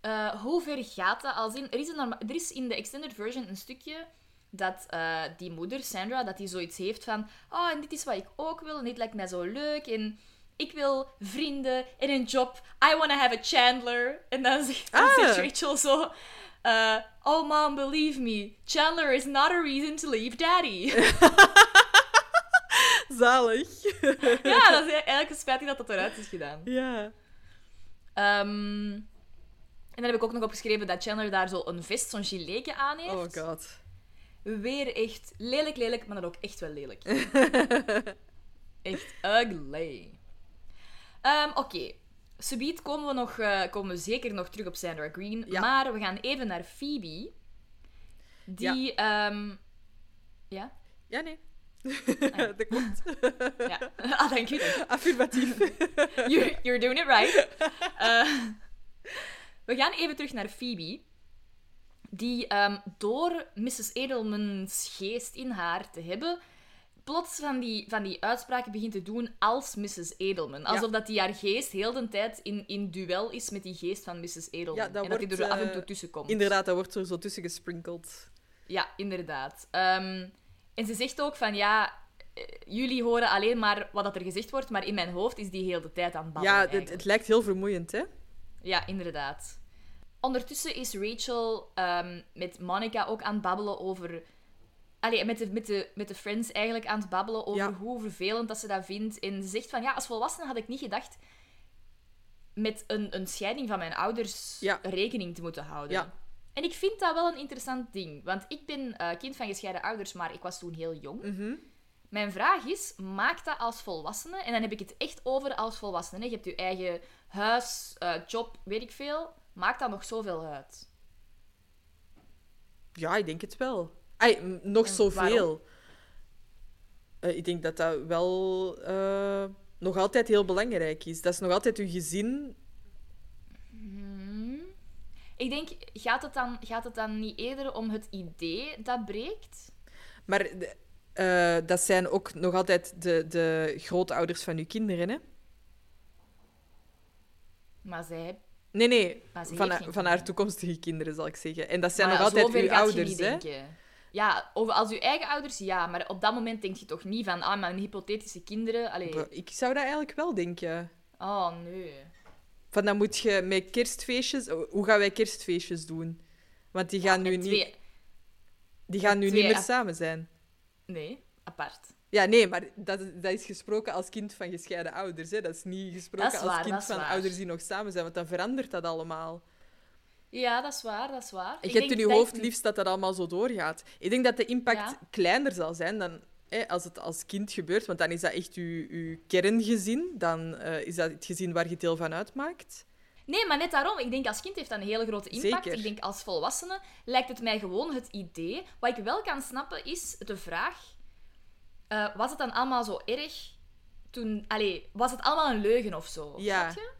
eh, hoe ver gaat dat? Als in, er, is een er is in de extended version een stukje dat eh, die moeder, Sandra, dat die zoiets heeft van... Oh, en dit is wat ik ook wil, en dit lijkt mij zo leuk, en ik wil vrienden en een job. I want to have a Chandler. En dan zegt, dan Ah. zegt Rachel zo... eh, oh, mom, believe me. Chandler is not a reason to leave daddy. Zalig. ja, dat is eigenlijk spijtig dat dat eruit is gedaan. ja. Ehm, dan heb ik ook nog opgeschreven dat Chandler daar zo een vest, zo'n giletje aan heeft. Oh god. Weer echt lelijk, lelijk, maar dan ook echt wel lelijk. echt ugly. Ehm, Oké. Subiet komen we, nog, eh, komen we zeker nog terug op Sandra Green. Ja. Maar we gaan even naar Phoebe. Die... ehm, ja? Ja, nee. Ah, ja. dat klopt. ja. Ah, dank u. u. Affirmatief. You're, you're doing it right. Eh, we gaan even terug naar Phoebe. Die ehm, door Mrs. Edelman's geest in haar te hebben, plots van die, van die uitspraken begint te doen als Mrs. Edelman. Alsof dat die haar geest heel de tijd in, in duel is met die geest van Mrs. Edelman. Ja, dat en dat die er af en eh, toe tussen komt. Inderdaad, dat wordt er zo tussen gesprinkeld. Ja, inderdaad. Ehm, en ze zegt ook van ja, eh, jullie horen alleen maar wat dat er gezegd wordt, maar in mijn hoofd is die heel de tijd aan het babbelen. Ja, het, het lijkt heel vermoeiend, hè? Ja, inderdaad. Ondertussen is Rachel ehm, met Monica ook aan het babbelen over... Allee, met de, met, de, met de friends eigenlijk aan het babbelen over Ja. hoe vervelend dat ze dat vindt. En ze zegt van, ja, als volwassene had ik niet gedacht met een, een scheiding van mijn ouders Ja. rekening te moeten houden. Ja. En ik vind dat wel een interessant ding. Want ik ben eh, kind van gescheiden ouders, maar ik was toen heel jong. Mhm. Mijn vraag is, maak dat als volwassene, en dan heb ik het echt over als volwassene. Je hebt je eigen huis, eh, job, weet ik veel. Maakt dat nog zoveel uit? Ja, ik denk het wel. M- nog En zoveel. Eh, ik denk dat dat wel eh, nog altijd heel belangrijk is. Dat is nog altijd uw gezin. Hmm. Ik denk, gaat het, dan, gaat het dan niet eerder om het idee dat breekt? Maar eh, dat zijn ook nog altijd de, de grootouders van uw kinderen, hè? Maar zij... Nee, nee. Van, haar- van haar toekomstige kinderen, zal ik zeggen. En dat zijn Maar nog ja, altijd uw ouders, niet hè? Ja, over, als je eigen ouders, ja. Maar op dat moment denk je toch niet van, ah, mijn hypothetische kinderen... Allee. Ik zou dat eigenlijk wel denken. Oh, nee. Van dan moet je met kerstfeestjes... Hoe gaan wij kerstfeestjes doen? Want die gaan nu, niet, die gaan nu twee niet meer samen zijn. Nee, apart. Ja, nee, maar dat, dat is gesproken als kind van gescheiden ouders. Hè? Dat is niet gesproken als kind van waar. ouders die nog samen zijn, want dan verandert dat allemaal. Ja, dat is waar, dat is waar. Ik je hebt in je hoofd liefst dat dat allemaal zo doorgaat. Ik denk dat de impact Ja. kleiner zal zijn dan hè, als het als kind gebeurt, want dan is dat echt je, je kerngezin. Dan eh, is dat het gezin waar je deel van uitmaakt. Nee, maar net daarom. Ik denk als kind heeft dat een hele grote impact. Zeker. Ik denk als volwassene lijkt het mij gewoon het idee. Wat ik wel kan snappen is de vraag: eh, was het dan allemaal zo erg toen. Allee, was het allemaal een leugen of zo? Ja. Je?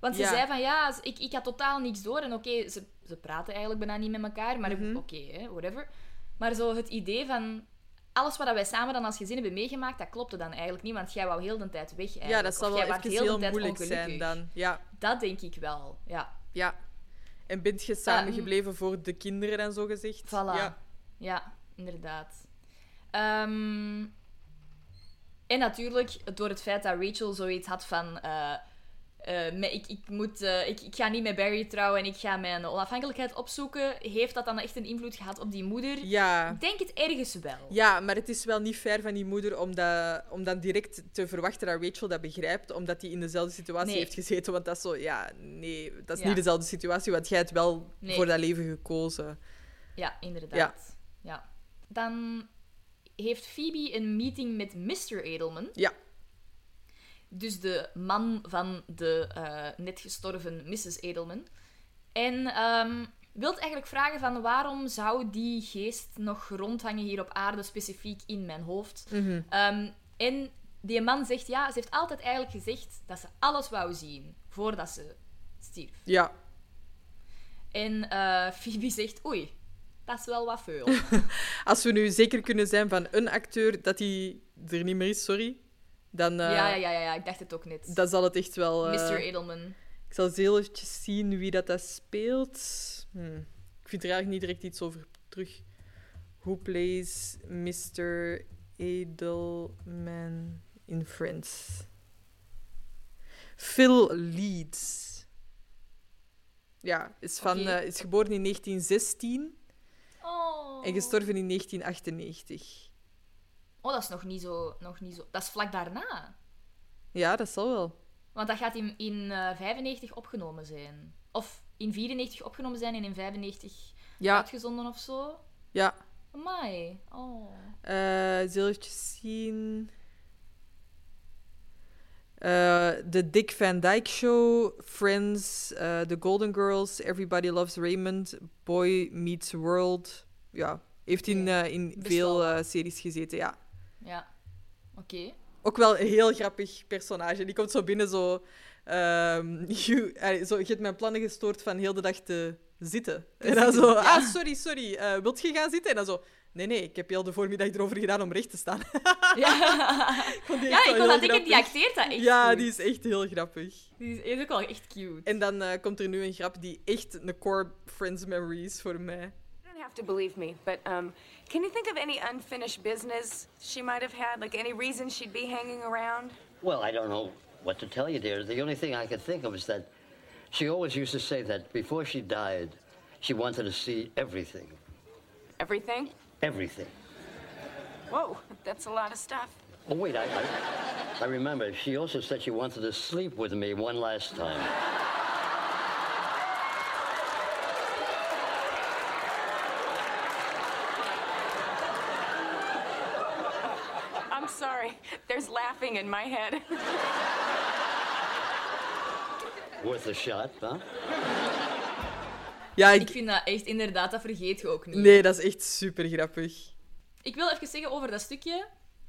Want ze Ja. zei van ja, ik, ik had totaal niks door. En oké, ze, ze praten eigenlijk bijna niet met elkaar, maar Mhm. oké, whatever. Maar zo het idee van. Alles wat wij samen dan als gezin hebben meegemaakt, dat klopte dan eigenlijk niet, want jij wou heel de tijd weg. Ja, eigenlijk. dat zal wel even heel de heel tijd moeilijk zijn dan. Ja, Dat denk ik wel, ja. ja. En bent je samengebleven voor de kinderen en zo gezegd? Voilà. Ja. Ja, inderdaad. Ehm, en natuurlijk, door het feit dat Rachel zoiets had van... eh, eh, ik, ik, moet, eh, ik, ik ga niet met Barry trouwen en ik ga mijn onafhankelijkheid opzoeken. Heeft dat dan echt een invloed gehad op die moeder? Ja. Ik denk het ergens wel. Ja, maar het is wel niet fair van die moeder om, dat, om dan direct te verwachten dat Rachel dat begrijpt, omdat hij in dezelfde situatie Nee. heeft gezeten. Want dat is zo, ja, nee, dat is Ja. niet dezelfde situatie, want jij hebt wel Nee. voor dat leven gekozen. Ja, inderdaad. Ja. Dan heeft Phoebe een meeting met Mr. Edelman. Ja. Dus de man van de eh, net gestorven Mrs. Edelman. En ehm wilt eigenlijk vragen van waarom zou die geest nog rondhangen hier op aarde, specifiek in mijn hoofd. Mhm. Ehm, en die man zegt, ja, ze heeft altijd eigenlijk gezegd dat ze alles wou zien voordat ze stierf. Ja. En eh Phoebe zegt, oei, dat is wel wat veel. Als we nu zeker kunnen zijn van een acteur dat hij er niet meer is, sorry, dan, eh, ja, ja, ja, ja, ja, ik dacht het ook net. dan zal het echt wel... eh, Mr. Edelman. Ik zal eens heel eventjes zien wie dat, dat speelt. Hm. Ik vind er eigenlijk niet direct iets over terug. Who plays Mr. Edelman in Friends? Phil Leeds. Ja, is, van, eh, is geboren in 1916 Oh. en gestorven in 1998. Oh, dat is nog niet, zo, nog niet zo... Dat is vlak daarna. Ja, dat zal wel. Want dat gaat in, in eh 95 opgenomen zijn. Of in 94 opgenomen zijn en in 95 Ja, uitgezonden of zo. ja. Amai. Oh. Eh eventjes zien. Eh, The Dick Van Dyke Show, Friends, eh, The Golden Girls, Everybody Loves Raymond, Boy Meets World. Ja, heeft in, eh, in Best veel series gezeten, ja. Ja. Oké. Ook wel een heel grappig personage. Die komt zo binnen zo... ehm, you- eh, zo je hebt mijn plannen gestoord van heel de dag te zitten. En dan zo... ja. Ah, sorry, sorry. wilt je gaan zitten? En dan zo... Nee, nee, ik heb heel de voormiddag erover gedaan om recht te staan. Ja, vond die ja ik dat denken, die grappig. acteert dat echt Ja, goed. die is echt heel grappig. Die is, ook wel echt cute. En dan eh, komt er nu een grap die echt een core Friends memory is voor mij. You don't have to believe me, but um, can you think of any unfinished business she might have had? Like any reason she'd be hanging around? Well, I don't know what to tell you, dear. The only thing I could think of is that she always used to say that before she died, she wanted to see everything. Everything? Everything. Whoa, that's a lot of stuff. Oh, wait, I, I, I remember. She also said she wanted to sleep with me one last time. I'm sorry. There's laughing in my head. Worth a shot, huh? Ja, Ik ik... vind dat echt, inderdaad, dat vergeet je ook niet. Nee, dat is echt super grappig. Ik wil even zeggen over dat stukje.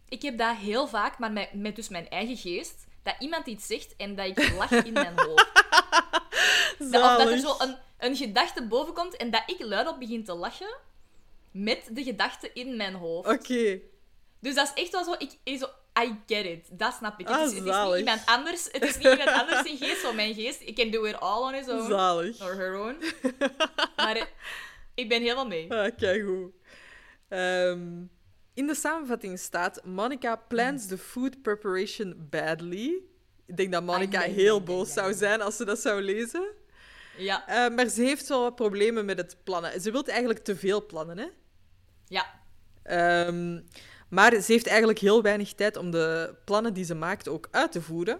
Ik heb dat heel vaak, maar met, met dus mijn eigen geest, dat iemand iets zegt en dat ik lach in mijn hoofd. Dat, of dat er zo een, een gedachte boven komt en dat ik luidop begin te lachen met de gedachte in mijn hoofd. Oké. Dus dat is echt wel zo, ik, ik zo, I get it. Dat snap ik. Ah, het, is, het is niet iemand anders, het is niet iemand anders in geest, zo mijn geest. Ik can do it all on his own. Zalig. Or her own. maar eh, ik ben helemaal mee. Ah, keigoed. Ehm, in de samenvatting staat... Monica plans the food preparation badly. Ik denk dat Monica Ah, heel boos zou zijn als ze dat zou lezen. Ja. Eh, maar ze heeft wel wat problemen met het plannen. Ze wil eigenlijk te veel plannen, hè? Ja. Ehm, maar ze heeft eigenlijk heel weinig tijd om de plannen die ze maakt ook uit te voeren.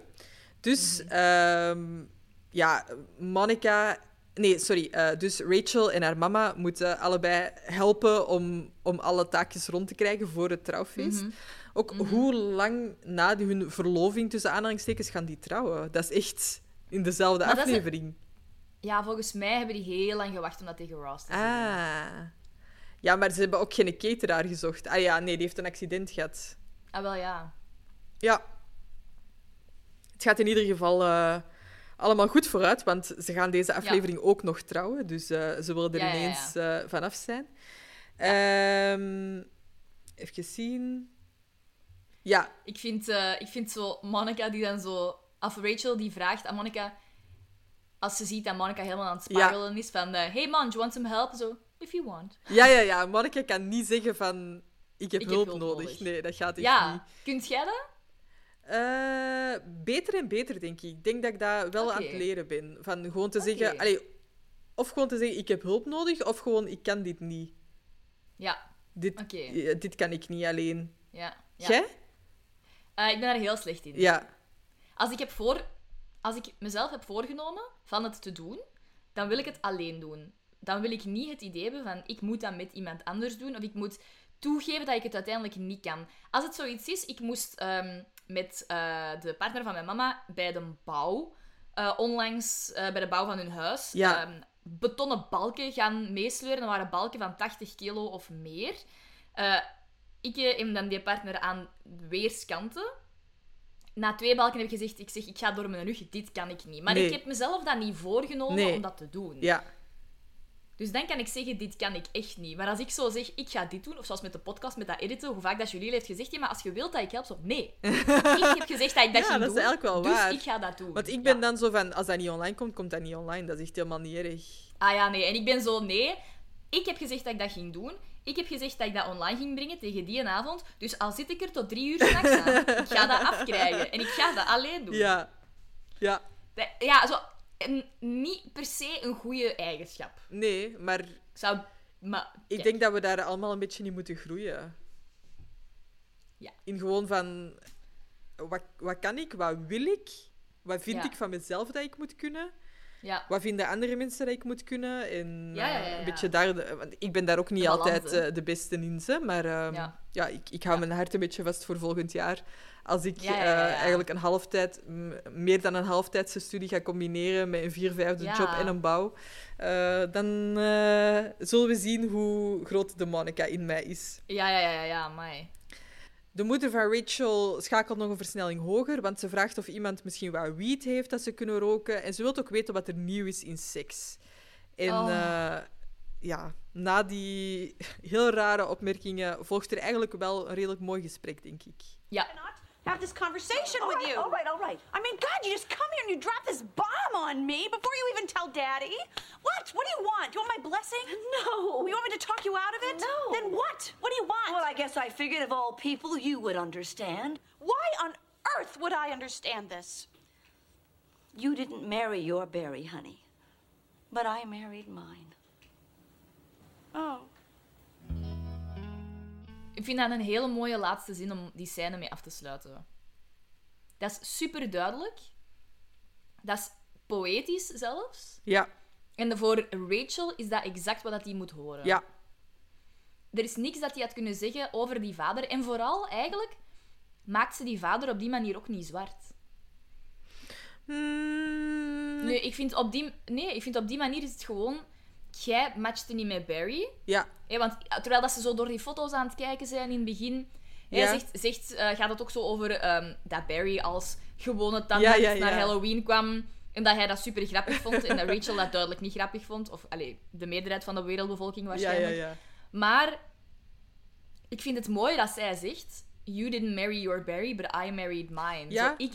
Dus ehm, ja, Monica. Nee, sorry. eh, dus Rachel en haar mama moeten allebei helpen om, om alle taakjes rond te krijgen voor het trouwfeest. Ook hoe lang na hun verloving tussen aanhalingstekens gaan die trouwen? Dat is echt in dezelfde Maar een- aflevering. Ja, volgens mij hebben die heel lang gewacht om dat tegen Ross te zien. Ah. Ja, maar ze hebben ook geen cateraar gezocht. Ah ja, nee, die heeft een accident gehad. Ah, wel ja. Ja. Het gaat in ieder geval eh, allemaal goed vooruit, want ze gaan deze aflevering ook nog trouwen. Dus eh, ze willen er Ja, ja, ja. ineens eh, vanaf zijn. Ehm, even zien. Ja, Ik vind, ik vind zo Monica die dan zo... Of Rachel die vraagt aan Monica... Als ze ziet dat Monica helemaal aan het spiralen is van... hey man, do you want some help? Zo, if you want. ja, ja, ja. Monica kan niet zeggen van... Ik heb, Ik heb hulp, nodig. nodig. Nee, dat gaat echt Ja, niet. kunt jij dat? Eh, beter en beter, denk ik. Ik denk dat ik dat wel aan het leren ben. Van gewoon te zeggen... Allee, of gewoon te zeggen, ik heb hulp nodig, of gewoon, ik kan dit niet. Ja, Dit, eh, dit kan ik niet alleen. ja. ja. Jij? Eh, ik ben daar heel slecht in. Ja. Als ik, heb voor, als ik mezelf heb voorgenomen van het te doen, dan wil ik het alleen doen. Dan wil ik niet het idee hebben van ik moet dat met iemand anders doen of ik moet toegeven dat ik het uiteindelijk niet kan. Als het zoiets is, ik moest ehm, met eh, de partner van mijn mama bij de bouw, eh, onlangs eh, bij de bouw van hun huis, Ja. ehm, betonnen balken gaan meesleuren. Dat waren balken van 80 kilo of meer. Ik heb dan die partner aan weerskanten na twee balken heb ik gezegd, ik zeg, ik ga door mijn rug, dit kan ik niet. Maar Nee. ik heb mezelf dat niet voorgenomen Nee. om dat te doen. Ja. Dus dan kan ik zeggen, dit kan ik echt niet. Maar als ik zo zeg, ik ga dit doen, of zoals met de podcast, met dat editen, hoe vaak dat Julie heeft gezegd, ja, maar als je wilt dat ik help, zo, nee. ik heb gezegd dat ik dat Ja, ging dat is doen, eigenlijk wel dus waar. ik ga dat doen. Want ik ben Ja. dan zo van, als dat niet online komt, komt dat niet online. Dat is echt helemaal niet erg. Ah ja, nee. En ik ben zo, nee. Ik heb gezegd dat ik dat ging doen. Ik heb gezegd dat ik dat online ging brengen tegen die avond. Dus al zit ik er tot drie uur s'nachts aan, ik ga dat afkrijgen. En ik ga dat alleen doen. Ja. Ja. Ja, zo... een- niet per se een goede eigenschap. Nee, maar Ik zou... Maar... ik kijk. denk dat we daar allemaal een beetje in moeten groeien. Ja. In gewoon van, wat, wat kan ik? Wat wil ik? Wat vind Ja. ik van mezelf dat ik moet kunnen? Ja. Wat vinden andere mensen dat ik moet kunnen? En Ja, ja, eh, een beetje daar... de- want ik ben daar ook niet De altijd eh, de beste in, ze, maar ehm, Ja. ik, ik hou mijn hart een beetje vast voor volgend jaar. Als ik ja. eigenlijk een halftijd, meer dan een halftijdse studie ga combineren met een vier vijfde Ja. job en een bouw, dan zullen we zien hoe groot de Monica in mij is. Ja, ja, ja, ja, ja, amai. De moeder van Rachel schakelt nog een versnelling hoger, want ze vraagt of iemand misschien wat weed heeft dat ze kunnen roken. En ze wil ook weten wat er nieuw is in seks. En Oh. eh, ja, na die heel rare opmerkingen volgt er eigenlijk wel een redelijk mooi gesprek, denk ik. Ja. Have this conversation All with right, you. all right, all right. I mean, God, you just come here and you drop this bomb on me before you even tell Daddy. What? What do you want? Do you want my blessing? No. You want me to talk you out of it? No. Then what? What do you want? Well, I guess I figured of all people you would understand. Why on earth would I understand this? You didn't marry your Barry, honey. But I married mine. Oh. Ik vind dat een hele mooie laatste zin om die scène mee af te sluiten. Dat is super duidelijk. Dat is poëtisch zelfs. Ja, En voor Rachel is dat exact wat hij moet horen. ja. Er is niks dat hij had kunnen zeggen over die vader. En vooral, eigenlijk, maakt ze die vader op die manier ook niet zwart. Hmm, Nee, ik vind op die, nee, ik vind op die manier is het gewoon... Jij matchte niet met Barry. ja, Hè, want terwijl dat ze zo door die foto's aan het kijken zijn in het begin... hè, Ja. zegt, zegt, eh, gaat het ook zo over ehm, dat Barry als gewone tandarts Ja, ja, ja. naar Halloween kwam... En dat hij dat super grappig vond. En dat Rachel dat duidelijk niet grappig vond. Of allee, de meerderheid van de wereldbevolking waarschijnlijk. ja, ja. Maar ik vind het mooi dat zij zegt: You didn't marry your Barry, but I married mine. Ja. Zo, ik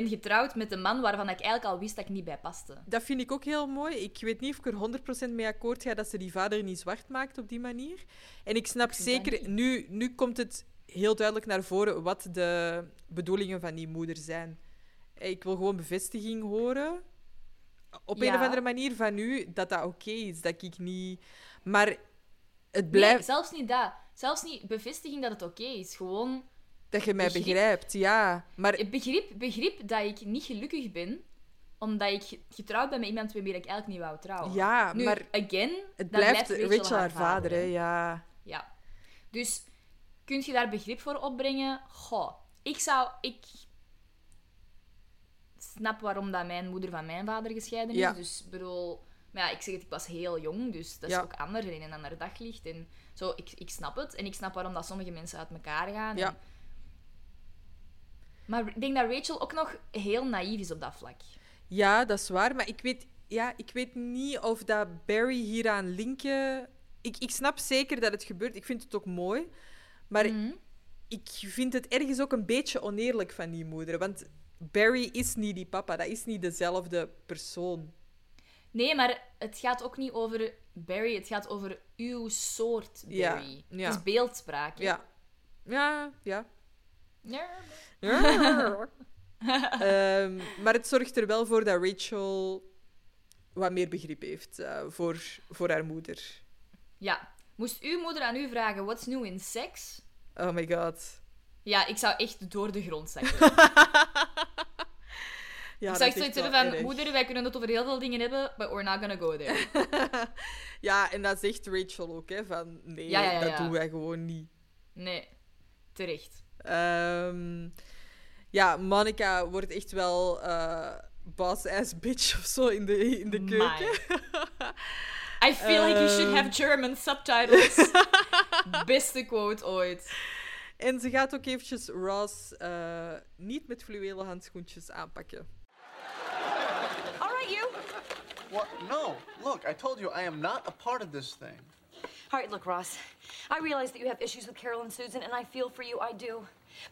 ben getrouwd met een man waarvan ik eigenlijk al wist dat ik niet bij paste. Dat vind ik ook heel mooi. Ik weet niet of ik er 100% mee akkoord ga dat ze die vader niet zwart maakt op die manier. En ik snap zeker, nu, nu komt het heel duidelijk naar voren wat de bedoelingen van die moeder zijn. Eh, Ik wil gewoon bevestiging horen. Op een of andere manier van u dat dat oké is. Dat ik niet. Maar het Nee, blijft zelfs niet dat. Zelfs niet bevestiging dat het oké is. Gewoon dat je mij begrip. begrijpt. Ja, maar begrip, begrip dat ik niet gelukkig ben omdat ik ge- getrouwd ben met iemand wie ik eigenlijk niet wou trouwen. Ja, nu, maar again, het dan blijft Rachel, haar vader. hè. ja. Ja. Dus kun je daar begrip voor opbrengen? Goh, ik zou... Ik snap waarom dat mijn moeder van mijn vader gescheiden is. Ja. Dus ik bedoel... Maar ja, ik zeg het, ik was heel jong, dus dat is Ja. ook anders en in een ander daglicht. En zo, ik, ik snap het. En ik snap waarom dat sommige mensen uit elkaar gaan. Ja. En- Maar ik denk dat Rachel ook nog heel naïef is op dat vlak. Ja, dat is waar. Maar ik weet, ja, ik weet niet of dat Barry hieraan linken... Ik, ik snap zeker dat het gebeurt. Ik vind het ook mooi. Maar Mhm. ik vind het ergens ook een beetje oneerlijk van die moeder. Want Barry is niet die papa. Dat is niet dezelfde persoon. Nee, maar het gaat ook niet over Barry, het gaat over uw soort Ja, Barry. ja. Het is beeldspraak. hè? Ja. Ja, ja. Ehm, maar het zorgt er wel voor dat Rachel wat meer begrip heeft eh, voor, voor haar moeder. Ja. Moest uw moeder aan u vragen, what's new in seks? Oh my god. Ja, ik zou echt door de grond zakken. Ja, ik zou echt zoiets hebben van, erg. moeder, wij kunnen het over heel veel dingen hebben, but we're not gonna go there. Ja, en dat zegt Rachel ook, hè, van nee, Ja, ja, ja, dat doen wij gewoon niet. Nee, terecht. Ehm, ja, Monica wordt echt wel eh boss-ass bitch of zo in de, in de keuken. I feel like you should Ehm. have German subtitles. Beste quote ooit. En ze gaat ook eventjes Ross eh, niet met fluwelen handschoentjes aanpakken. All right, you. What? No. Look, I told you I am not a part of this thing. All right, look, Ross. I realize that you have issues with Carol and Susan, and I feel for you, I do.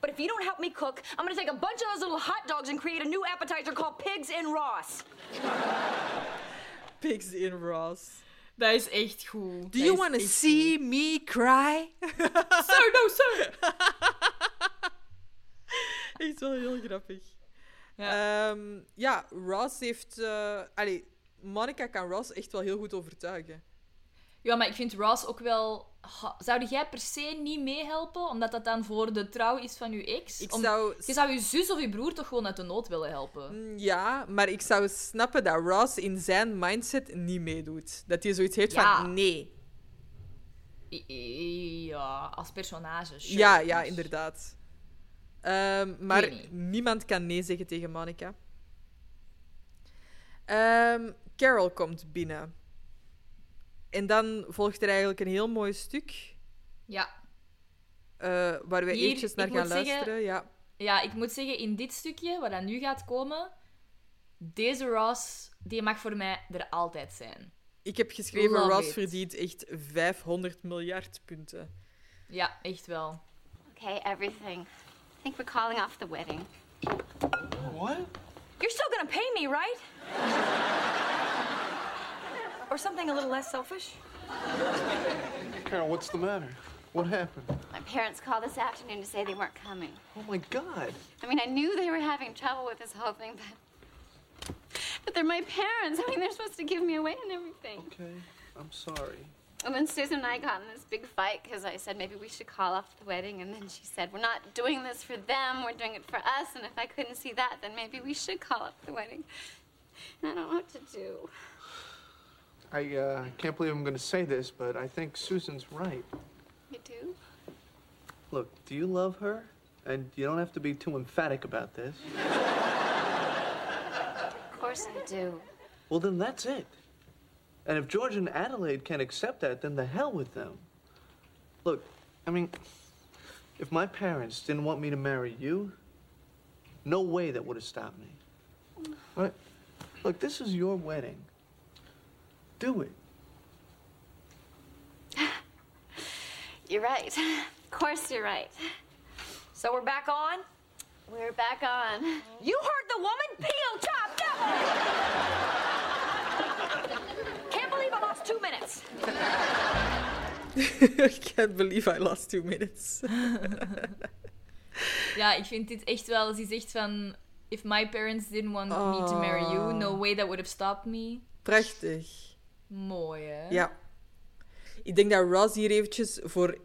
But if you don't help me cook, I'm gonna take a bunch of those little hot dogs and create a new appetizer called Pigs in Ross. Pigs in Ross. Dat is echt goed. Do Dat you is want to echt see me cry? Sir, no, sir! Echt wel heel grappig. Ja. Ja, ja Ross heeft... eh allee, Monica kan Ross echt wel heel goed overtuigen. Ja, maar ik vind Ross ook wel... Ha, Zou jij per se niet meehelpen, omdat dat dan voor de trouw is van je ex? Ik Om- zou... Je zou je zus of je broer toch gewoon uit de nood willen helpen? Mm, Ja, maar ik zou snappen dat Ross in zijn mindset niet meedoet. Dat hij zoiets heeft Ja. van nee. Ja, als personage. sure. Ja, ja, inderdaad. Ehm, maar niemand kan nee zeggen tegen Monica. Ehm, Carol komt binnen. En dan volgt er eigenlijk een heel mooi stuk Ja. eh, waar we Hier, eventjes naar gaan zeggen- luisteren. Ja. ja, ik moet zeggen, in dit stukje, wat dan nu gaat komen, deze Ross, die mag voor mij er altijd zijn. Ik heb geschreven, Love Ross it. verdient echt 500 miljard punten. Ja, echt wel. Okay, everything. I think we're calling off the wedding. What? You're still gonna pay me, right? or something a little less selfish? Carol, what's the matter? What happened? My parents called this afternoon to say they weren't coming. Oh my God. I mean, I knew they were having trouble with this whole thing, but. But they're my parents. I mean, they're supposed to give me away and everything. Okay, I'm sorry. And then Susan and I got in this big fight because I said maybe we should call off the wedding. And then she said, We're not doing this for them, we're doing it for us. And if I couldn't see that, then maybe we should call off the wedding. And I don't know what to do. I uh, can't believe I'm going to say this, but I think Susan's right. You do? Look, do you love her? And you don't have to be too emphatic about this. Of course I do. Well, then that's it. And if George and Adelaide can't accept that, then the hell with them. Look, I mean, if my parents didn't want me to marry you, no way that would have stopped me. Right? Look, this is your wedding. Do it. You're right. Of course you're right. So we're back on? We're back on. You heard the woman? Peel, chop, double! Can't believe I lost two minutes. I can't believe I lost two minutes. Ja, ik vind dit echt wel... Ze zegt van... If my parents didn't want me to marry you, ah. no way that would have stopped me. Prachtig. Mooi, hè? Ja. Ik denk dat Ross hier eventjes voor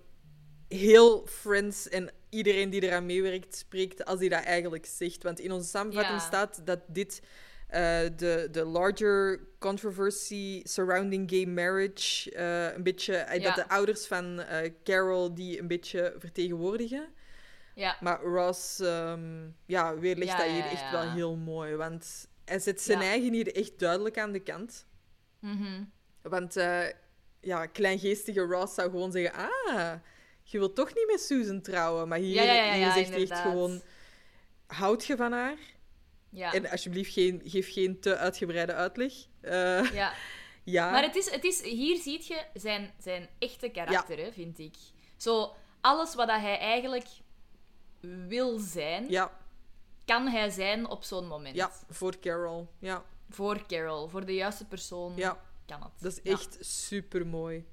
heel Friends en iedereen die eraan meewerkt spreekt als hij dat eigenlijk zegt. Want in onze samenvatting Ja. staat dat dit eh, de, de larger controversy surrounding gay marriage eh, een beetje... eh, Ja. Dat de ouders van Carol die een beetje vertegenwoordigen. Ja. Maar Ross ehm, ja, weerlegt Ja, dat hier echt wel heel mooi. Want hij zet zijn eigen hier echt duidelijk aan de kant. Mhm. Want eh, ja, kleingeestige Ross zou gewoon zeggen... Ah, je wilt toch niet met Susan trouwen. Maar hier, Ja, ja, ja, hier ja, zegt hij gewoon... Houd je van haar? Ja. En alsjeblieft, geen, geef geen te uitgebreide uitleg. Eh, ja. ja. Maar het is, het is, hier zie je zijn, zijn echte karakter, hè, vind ik. Zo, alles wat dat hij eigenlijk wil zijn, kan hij zijn op zo'n moment. ja, voor Carol. Ja, Voor Carol, voor de juiste persoon ja. Kan het. dat is Ja. echt super mooi.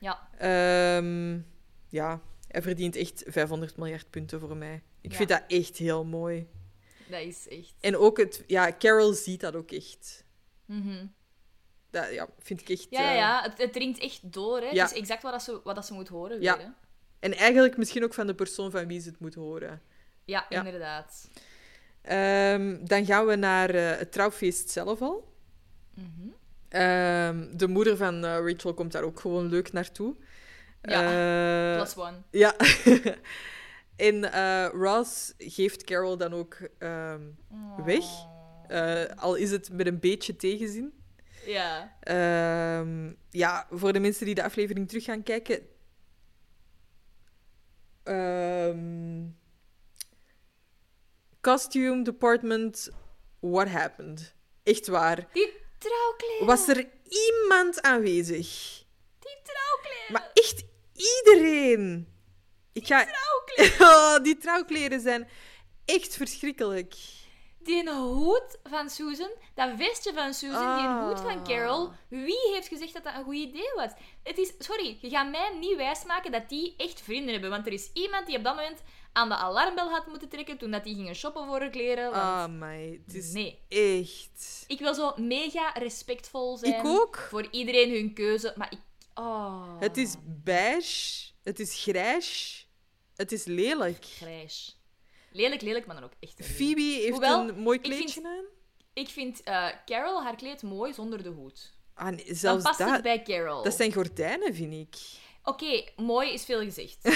Ja, Ehm, ja, hij verdient echt 500 miljard punten voor mij. Ik Ja. vind dat echt heel mooi. dat is echt. En ook het... Ja, Carol ziet dat ook echt. Mhm. Dat ja, vind ik echt... Ja, ja, eh, ja. Het, het dringt echt door. Hè. Ja. Het is exact wat, dat ze, wat dat ze moet horen. Ja. Weer, hè. En eigenlijk misschien ook van de persoon van wie ze het moet horen. Ja, Ja. inderdaad. Ehm, dan gaan we naar eh, het trouwfeest zelf al. Mhm. Ehm, de moeder van eh, Rachel komt daar ook gewoon leuk naartoe. Ja, Eh, plus one. Ja. en eh, Ross geeft Carol dan ook ehm, weg. Eh, al is het met een beetje tegenzin. Ja. Ehm, ja, voor de mensen die de aflevering terug gaan kijken. Costume department, what happened? Echt waar. Die trouwkleren. Was er iemand aanwezig? Die trouwkleren. Maar echt iedereen. Ik ga... Oh, die trouwkleren zijn echt verschrikkelijk. Die hoed van Susan, dat vestje van Susan, die Ah. hoed van Carol. Wie heeft gezegd dat dat een goed idee was? Het is, sorry, je gaat mij niet wijsmaken dat die echt vrienden hebben. Want er is iemand die op dat moment aan de alarmbel had moeten trekken toen dat die gingen shoppen voor haar kleren. Want Ah, mij. Het is nee. echt... Ik wil zo mega respectvol zijn. Ik ook. Voor iedereen hun keuze. Maar ik... Oh. Het is beige. Het is grijs. Het is lelijk. Grijs. Lelijk, lelijk, maar dan ook echt lelijk. Phoebe heeft Hoewel, een mooi ik vind- kleedje aan. Ik vind eh, Carol haar kleed mooi zonder de hoed. Ah, nee, Dan zelfs past dat, het bij Carol. dat zijn gordijnen, vind ik. Oké, mooi is veel gezegd.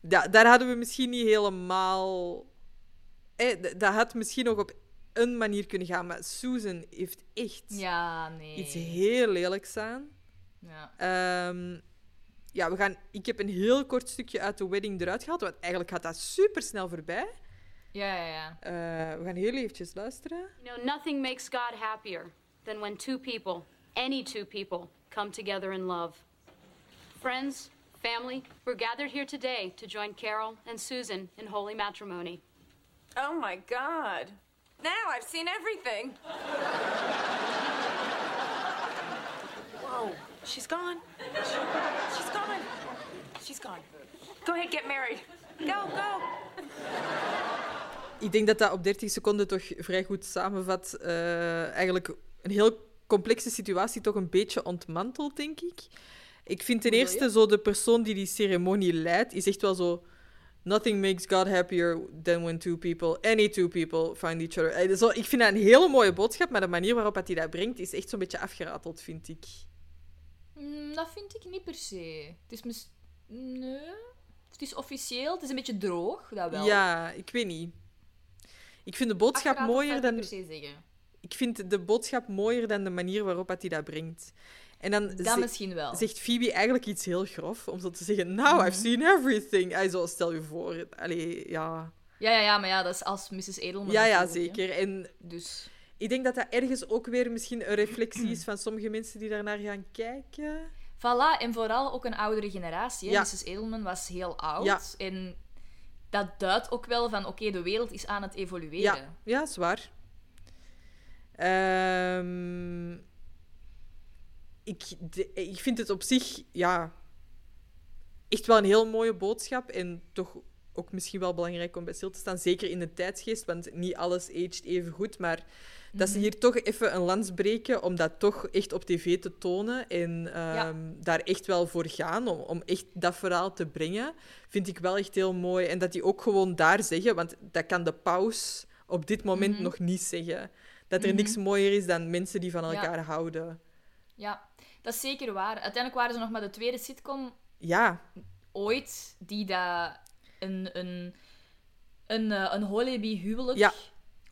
Da daar hadden we misschien niet helemaal... Eh, dat had misschien nog op een manier kunnen gaan, maar Susan heeft echt Ja, nee. iets heel lelijks aan. Ja. Ehm, ja, we gaan, ik heb een heel kort stukje uit de wedding eruit gehaald, want eigenlijk gaat dat super snel voorbij. Ja, ja, ja. Eh, we gaan heel eventjes luisteren. You know, nothing makes God happier than when two people, any two people, come together in love. Friends, family, we're gathered here today to join Carol and Susan in holy matrimony. Oh my god. Now I've seen everything. Whoa, she's gone. She's gone. She's gone. Go ahead, get married. Go, go. Ik denk dat dat op 30 seconden toch vrij goed samenvat. eh, eigenlijk een heel complexe situatie toch een beetje ontmantelt, denk ik. Ik vind ten eerste zo de persoon die die ceremonie leidt, is echt wel zo... Nothing makes God happier than when two people, any two people, find each other. Eh, Zo, ik vind dat een hele mooie boodschap, maar de manier waarop hij dat brengt is echt zo'n beetje afgerateld, vind ik. Mm, dat vind ik niet per se. Het is mis... Nee. Het is officieel. Het is een beetje droog, dat wel. Ja, ik weet niet. Ik vind de boodschap mooier ik dan... niet per se zeggen. Ik vind de boodschap mooier dan de manier waarop hij dat brengt. En dan Dat ze- misschien wel. zegt Phoebe eigenlijk iets heel grof, om zo te zeggen, now I've seen everything. Zo, stel je voor. Allee, ja. Ja, ja, ja, maar ja, dat is als Mrs. Edelman. Ja, ja, hè. zeker. En Dus... ik denk dat dat ergens ook weer misschien een reflectie is van sommige mensen die daarnaar gaan kijken. Voilà, en vooral ook een oudere generatie. Hè? Ja. Mrs. Edelman was heel oud. Ja. En dat duidt ook wel van, oké, de wereld is aan het evolueren. Ja, ja, zwaar. Ehm, ik, de- ik vind het op zich, ja, echt wel een heel mooie boodschap. En toch ook misschien wel belangrijk om bij stil te staan. Zeker in de tijdsgeest, want niet alles aged even goed. Maar dat ze hier toch even een lans breken om dat toch echt op tv te tonen. En ehm, daar echt wel voor gaan, om, om echt dat verhaal te brengen, vind ik wel echt heel mooi. En dat die ook gewoon daar zeggen, want dat kan de paus op dit moment Mhm. nog niet zeggen. Dat er Mhm. niks mooier is dan mensen die van Ja. elkaar houden. Ja, dat is zeker waar. Uiteindelijk waren ze nog maar de tweede sitcom Ja, ooit die dat een, een, een, eh, een Holleby-huwelijk Ja.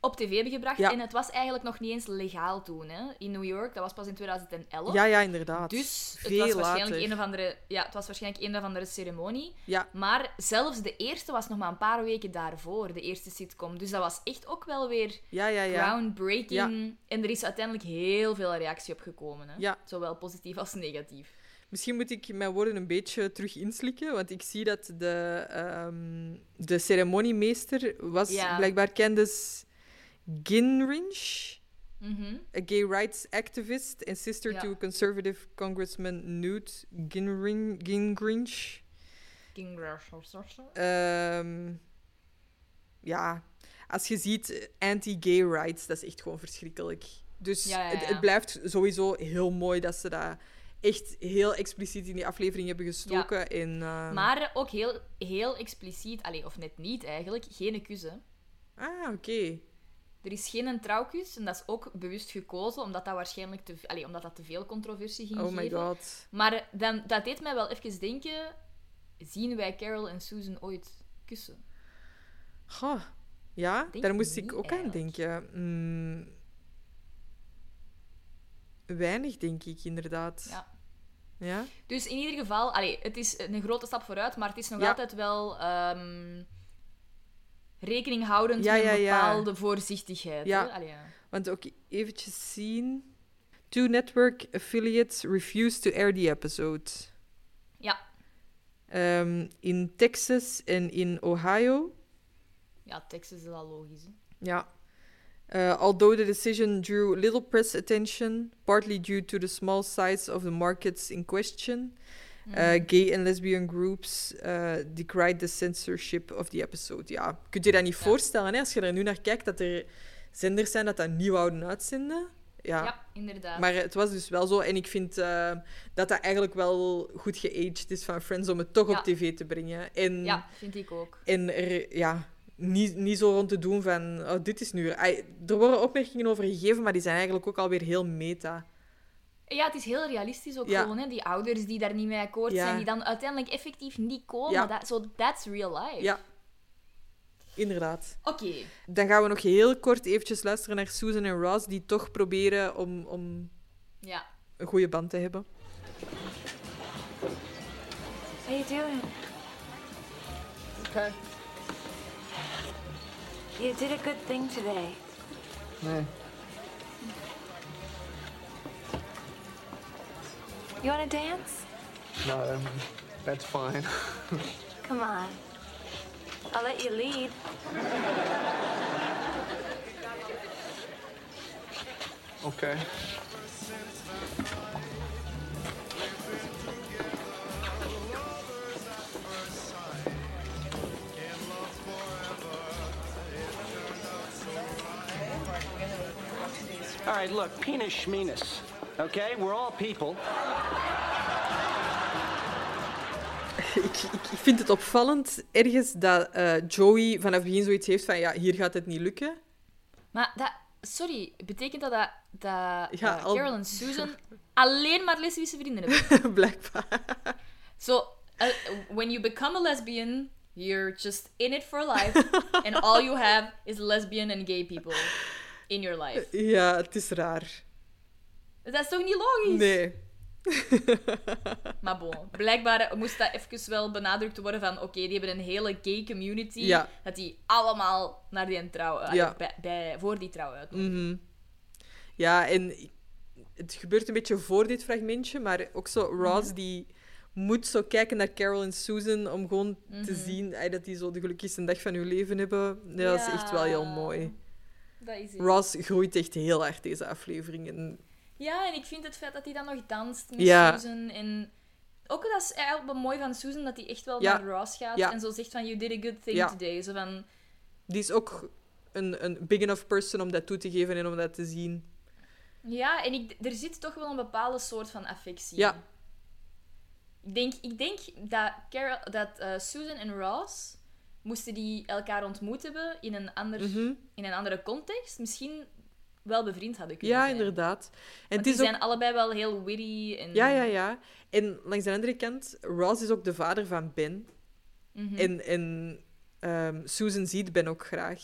Op tv hebben gebracht. Ja. En het was eigenlijk nog niet eens legaal toen, hè, in New York. Dat was pas in 2011. Ja, ja, inderdaad. Dus het Veel was, waarschijnlijk later. een of andere, ja, het was waarschijnlijk een of andere ceremonie. Ja. Maar zelfs de eerste was nog maar een paar weken daarvoor, de eerste sitcom. Dus dat was echt ook wel weer Ja, ja, ja. groundbreaking. Ja. En er is uiteindelijk heel veel reactie op gekomen. Hè? Ja. Zowel positief als negatief. Misschien moet ik mijn woorden een beetje terug inslikken, want ik zie dat de, ehm, de ceremoniemeester was blijkbaar Candace Gingrich, Mhm. a gay rights activist and sister Ja. to conservative congressman Newt Gingrich. Gingrich. Ehm, ja, als je ziet eh, anti-gay rights, dat is echt gewoon verschrikkelijk. Dus Ja, ja, Het, blijft sowieso heel mooi dat ze dat echt heel expliciet in die aflevering hebben gestoken. En, ehm, Maar ook heel, heel expliciet, allee, of net niet eigenlijk, geen kus. hè. Ah, oké. Er is geen trouwkus en dat is ook bewust gekozen, omdat dat waarschijnlijk te, allee, omdat dat te veel controversie ging Oh my geven. god. Maar dan, dat deed mij wel even denken, zien wij Carol en Susan ooit kussen? Goh. Ja, Denk daar moest ik ook aan denken. Mm, weinig, denk ik, inderdaad. Ja. Ja? Dus in ieder geval, allee, het is een grote stap vooruit, maar het is nog Ja. altijd wel ehm, rekening houdend Ja, met een ja. bepaalde voorzichtigheid. Ja. Allee. Want ook eventjes zien. Two network affiliates refused to air the episode. Ja. Ehm, in Texas en in Ohio. ja, Texas is al logisch. Hè? Ja. Uh, although the decision drew little press attention, partly due to the small size of the markets in question, uh, gay and lesbian groups uh, decried the censorship of the episode. Ja, kun je dat niet voorstellen hè? als je er nu naar kijkt dat er zenders zijn dat dat niet wouden uitzenden? Ja. Ja, inderdaad. Maar het was dus wel zo. En ik vind uh, dat dat eigenlijk wel goed geaged is van Friends om het toch Ja. op tv te brengen. En, Ja, vind ik ook. en er, ja, niet, niet zo rond te doen van, oh, dit is nu... Er worden opmerkingen over gegeven, maar die zijn eigenlijk ook alweer heel meta. Ja, het is heel realistisch ook Ja. gewoon. Hè? Die ouders die daar niet mee akkoord Ja. zijn, die dan uiteindelijk effectief niet komen. Ja. Dat, so, that's real life. Ja, inderdaad. Oké. Dan gaan we nog heel kort eventjes luisteren naar Susan en Ross, die toch proberen om, om Ja. een goede band te hebben. How you doing? Okay. You did a good thing today. Yeah. You want to dance? No, that's fine. Come on. I'll let you lead. okay. All right, look, penis schmenis. Okay? We're all people. Ik, ik, ik vind het opvallend ergens dat eh, Joey vanaf het begin zoiets heeft van ja, hier gaat het niet lukken. Maar dat... Sorry, betekent dat dat, dat Ja, eh, al- Carol en Susan alleen maar lesbische vrienden hebben? Blijkbaar. So, uh, when you become a lesbian, you're just in it for life. and all you have is lesbian and gay people in your life. Ja, het is raar. Dat is toch niet logisch? Nee. Maar bon, blijkbaar moest dat even wel benadrukt worden van oké, die hebben een hele gay community. Ja. Dat die allemaal naar die trouw, Ja. bij, bij, voor die trouw uit. Mhm. Ja, en het gebeurt een beetje voor dit fragmentje, maar ook zo Ross Mhm. die moet zo kijken naar Carol en Susan om gewoon te Mhm. zien dat die zo de gelukkigste dag van hun leven hebben. Ja, dat is echt wel heel mooi. Dat is. Ross groeit echt heel hard deze aflevering. En Ja, en ik vind het feit dat hij dan nog danst met Ja. Susan. En ook dat is eigenlijk wel mooi van Susan, dat hij echt wel Ja. naar Ross gaat Ja. en zo zegt van you did a good thing today. Zo van, die is ook een, een big enough person om dat toe te geven en om dat te zien. ja, en ik, er zit toch wel een bepaalde soort van affectie. Ja. Ik denk, ik denk dat, Carol, dat eh, Susan en Ross moesten die elkaar ontmoet hebben in een, ander, Mhm. in een andere context. Misschien wel bevriend hadden kunnen Ja, zijn. inderdaad. En die ook... zijn allebei wel heel witty. En... Ja, ja, ja. En langs de andere kant, Ross is ook de vader van Ben. Mhm. En, en ehm, Susan ziet Ben ook graag.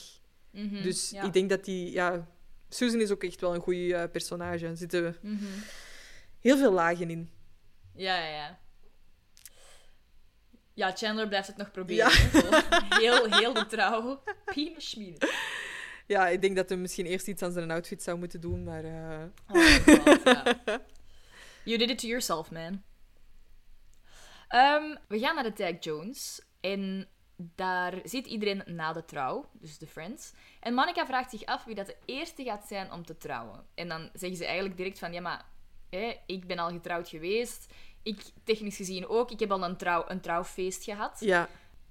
Mhm, Dus ja. ik denk dat die... Ja, Susan is ook echt wel een goed personage. Er zitten Mhm. heel veel lagen in. Ja, ja, ja. Ja, Chandler blijft het nog proberen. Ja. Heel, heel de trouw. Pien. Ja, ik denk dat hij misschien eerst iets aan zijn outfit zou moeten doen, maar... Oh god, ja. You did it to yourself, man. Ehm, we gaan naar de Tag Jones. En daar zit iedereen na de trouw, dus de friends. En Monica vraagt zich af wie dat de eerste gaat zijn om te trouwen. En dan zeggen ze eigenlijk direct van... Ja, maar hè, ik ben al getrouwd geweest. Ik, technisch gezien ook. Ik heb al een, trouw, een trouwfeest gehad. Ja.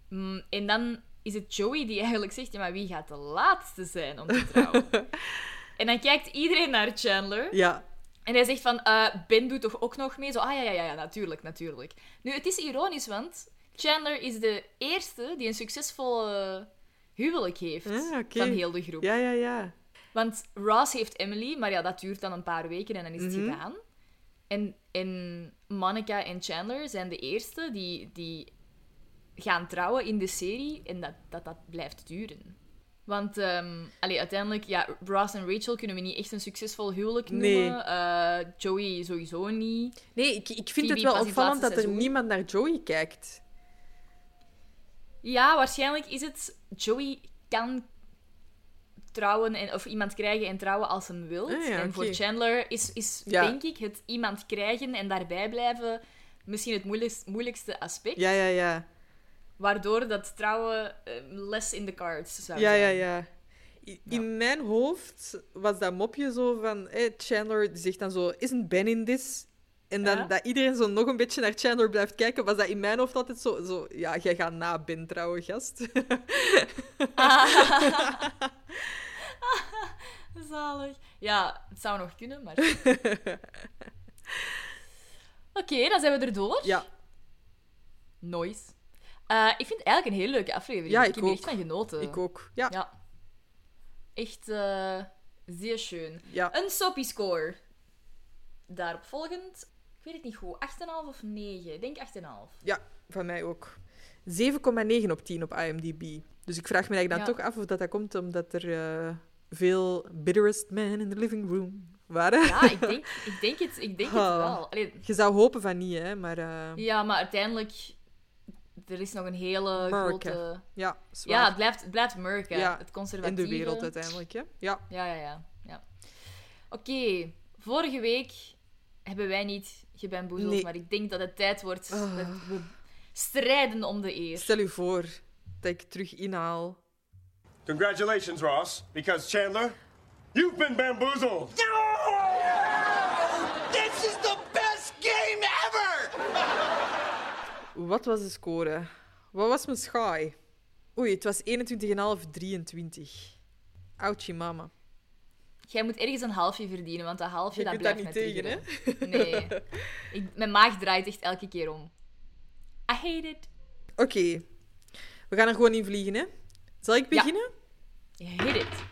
Mm, en dan is het Joey die eigenlijk zegt... Ja, maar wie gaat de laatste zijn om te trouwen? en dan kijkt iedereen naar Chandler. Ja. En hij zegt van, eh, Ben doet toch ook nog mee? Zo, ah ja, ja, ja, ja, natuurlijk, natuurlijk. Nu, het is ironisch, want Chandler is de eerste die een succesvol huwelijk heeft Ah, van heel de groep. Ja, ja, ja. Want Ross heeft Emily, maar ja, dat duurt dan een paar weken en dan is het Mhm. gedaan. En, en Monica en Chandler zijn de eerste die, die gaan trouwen in de serie en dat dat, dat blijft duren. Want allee, uiteindelijk, ja, Ross en Rachel kunnen we niet echt een succesvol huwelijk Nee. noemen. Eh, Joey sowieso niet. Nee, ik, ik vind Phoebe het wel opvallend dat er niemand naar Joey kijkt. Ja, waarschijnlijk is het... Joey kan trouwen en, of iemand krijgen en trouwen als hem wil. Ah, ja, en voor. Chandler is, is Ja. denk ik, het iemand krijgen en daarbij blijven misschien het moeilijkst, moeilijkste aspect. Ja, ja, ja. Waardoor dat trouwen eh, less in the cards zou Ja, ja, zijn. ja. I- In mijn hoofd was dat mopje zo van... eh, Chandler die zegt dan zo... Isn't Ben in this? En dan Ja. dat iedereen zo nog een beetje naar Chandler blijft kijken, was dat in mijn hoofd altijd zo... zo ja, jij gaat na Ben trouwen, gast. Zalig. Ja, het zou nog kunnen, maar... Oké, dan zijn we erdoor. Ja. Nice. Eh, ik vind het eigenlijk een hele leuke aflevering. Ja, ik ik heb er echt van genoten. Ik ook. Ja. Ja. Echt eh, zeer schön. Ja. Een soppy score. Daarop volgend, ik weet het niet goed, 8,5 of 9? Ik denk 8,5. Ja, van mij ook. 7,9 op 10 op IMDb. Dus ik vraag me eigenlijk dan Ja. toch af of dat, dat komt omdat er eh, veel bitterest man in the living room waren. Ja, ik denk, ik denk het, ik denk het wel. Allee, Je zou hopen van niet, hè, maar... ja, maar uiteindelijk, er is nog een hele Murken. grote... Ja, zwaar. Ja, het blijft, het blijft murken. Ja, het in conservatieve. de wereld uiteindelijk, hè. Ja. Ja, ja, ja. ja. Oké, vorige week hebben wij niet gebamboezeld, Nee. maar ik denk dat het tijd wordt Ah. dat we strijden om de eer. Stel u voor dat ik terug inhaal. Congratulations, Ross, because Chandler, you've been bamboozled. This Wat was de score? Wat was mijn schaai? Oei, het was 21,5, 23. Ouchie mama. Jij moet ergens een halfje verdienen, want dat halfje Je dat blijft niet mij tegen, triggeren. Nee. Ik, mijn maag draait echt elke keer om. I hate it. Oké. We gaan er gewoon in vliegen, hè. Zal ik beginnen? Hit it.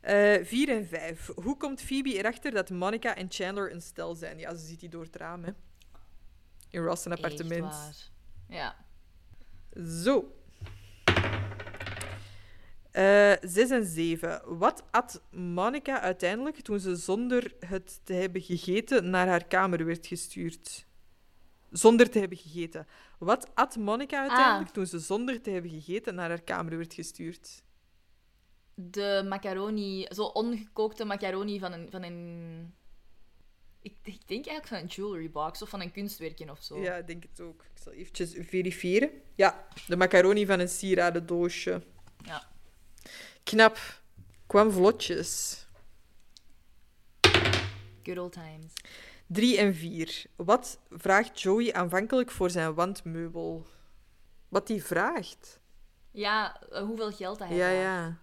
Eh 4 en 5. Hoe komt Phoebe erachter dat Monica en Chandler een stel zijn? Ja, ze ziet die door het raam, hè. In Ross' een appartement. Ja. Zo. Eh 6 en 7. Wat at Monica uiteindelijk toen ze zonder het te hebben gegeten naar haar kamer werd gestuurd? Zonder te hebben gegeten. Wat at Monica uiteindelijk Ah. toen ze zonder te hebben gegeten naar haar kamer werd gestuurd? De macaroni, zo ongekookte macaroni van een... Van een ik, ik denk eigenlijk van een jewelry box of van een kunstwerkje of zo. Ja, ik denk het ook. Ik zal eventjes verifiëren. Ja, de macaroni van een sieradendoosje. Ja. Knap. Kwam vlotjes. Good old times. 3 en 4. Wat vraagt Joey aanvankelijk voor zijn wandmeubel? Wat hij vraagt? Ja, eh, hoeveel geld dat hij Ja, vraagt. ja.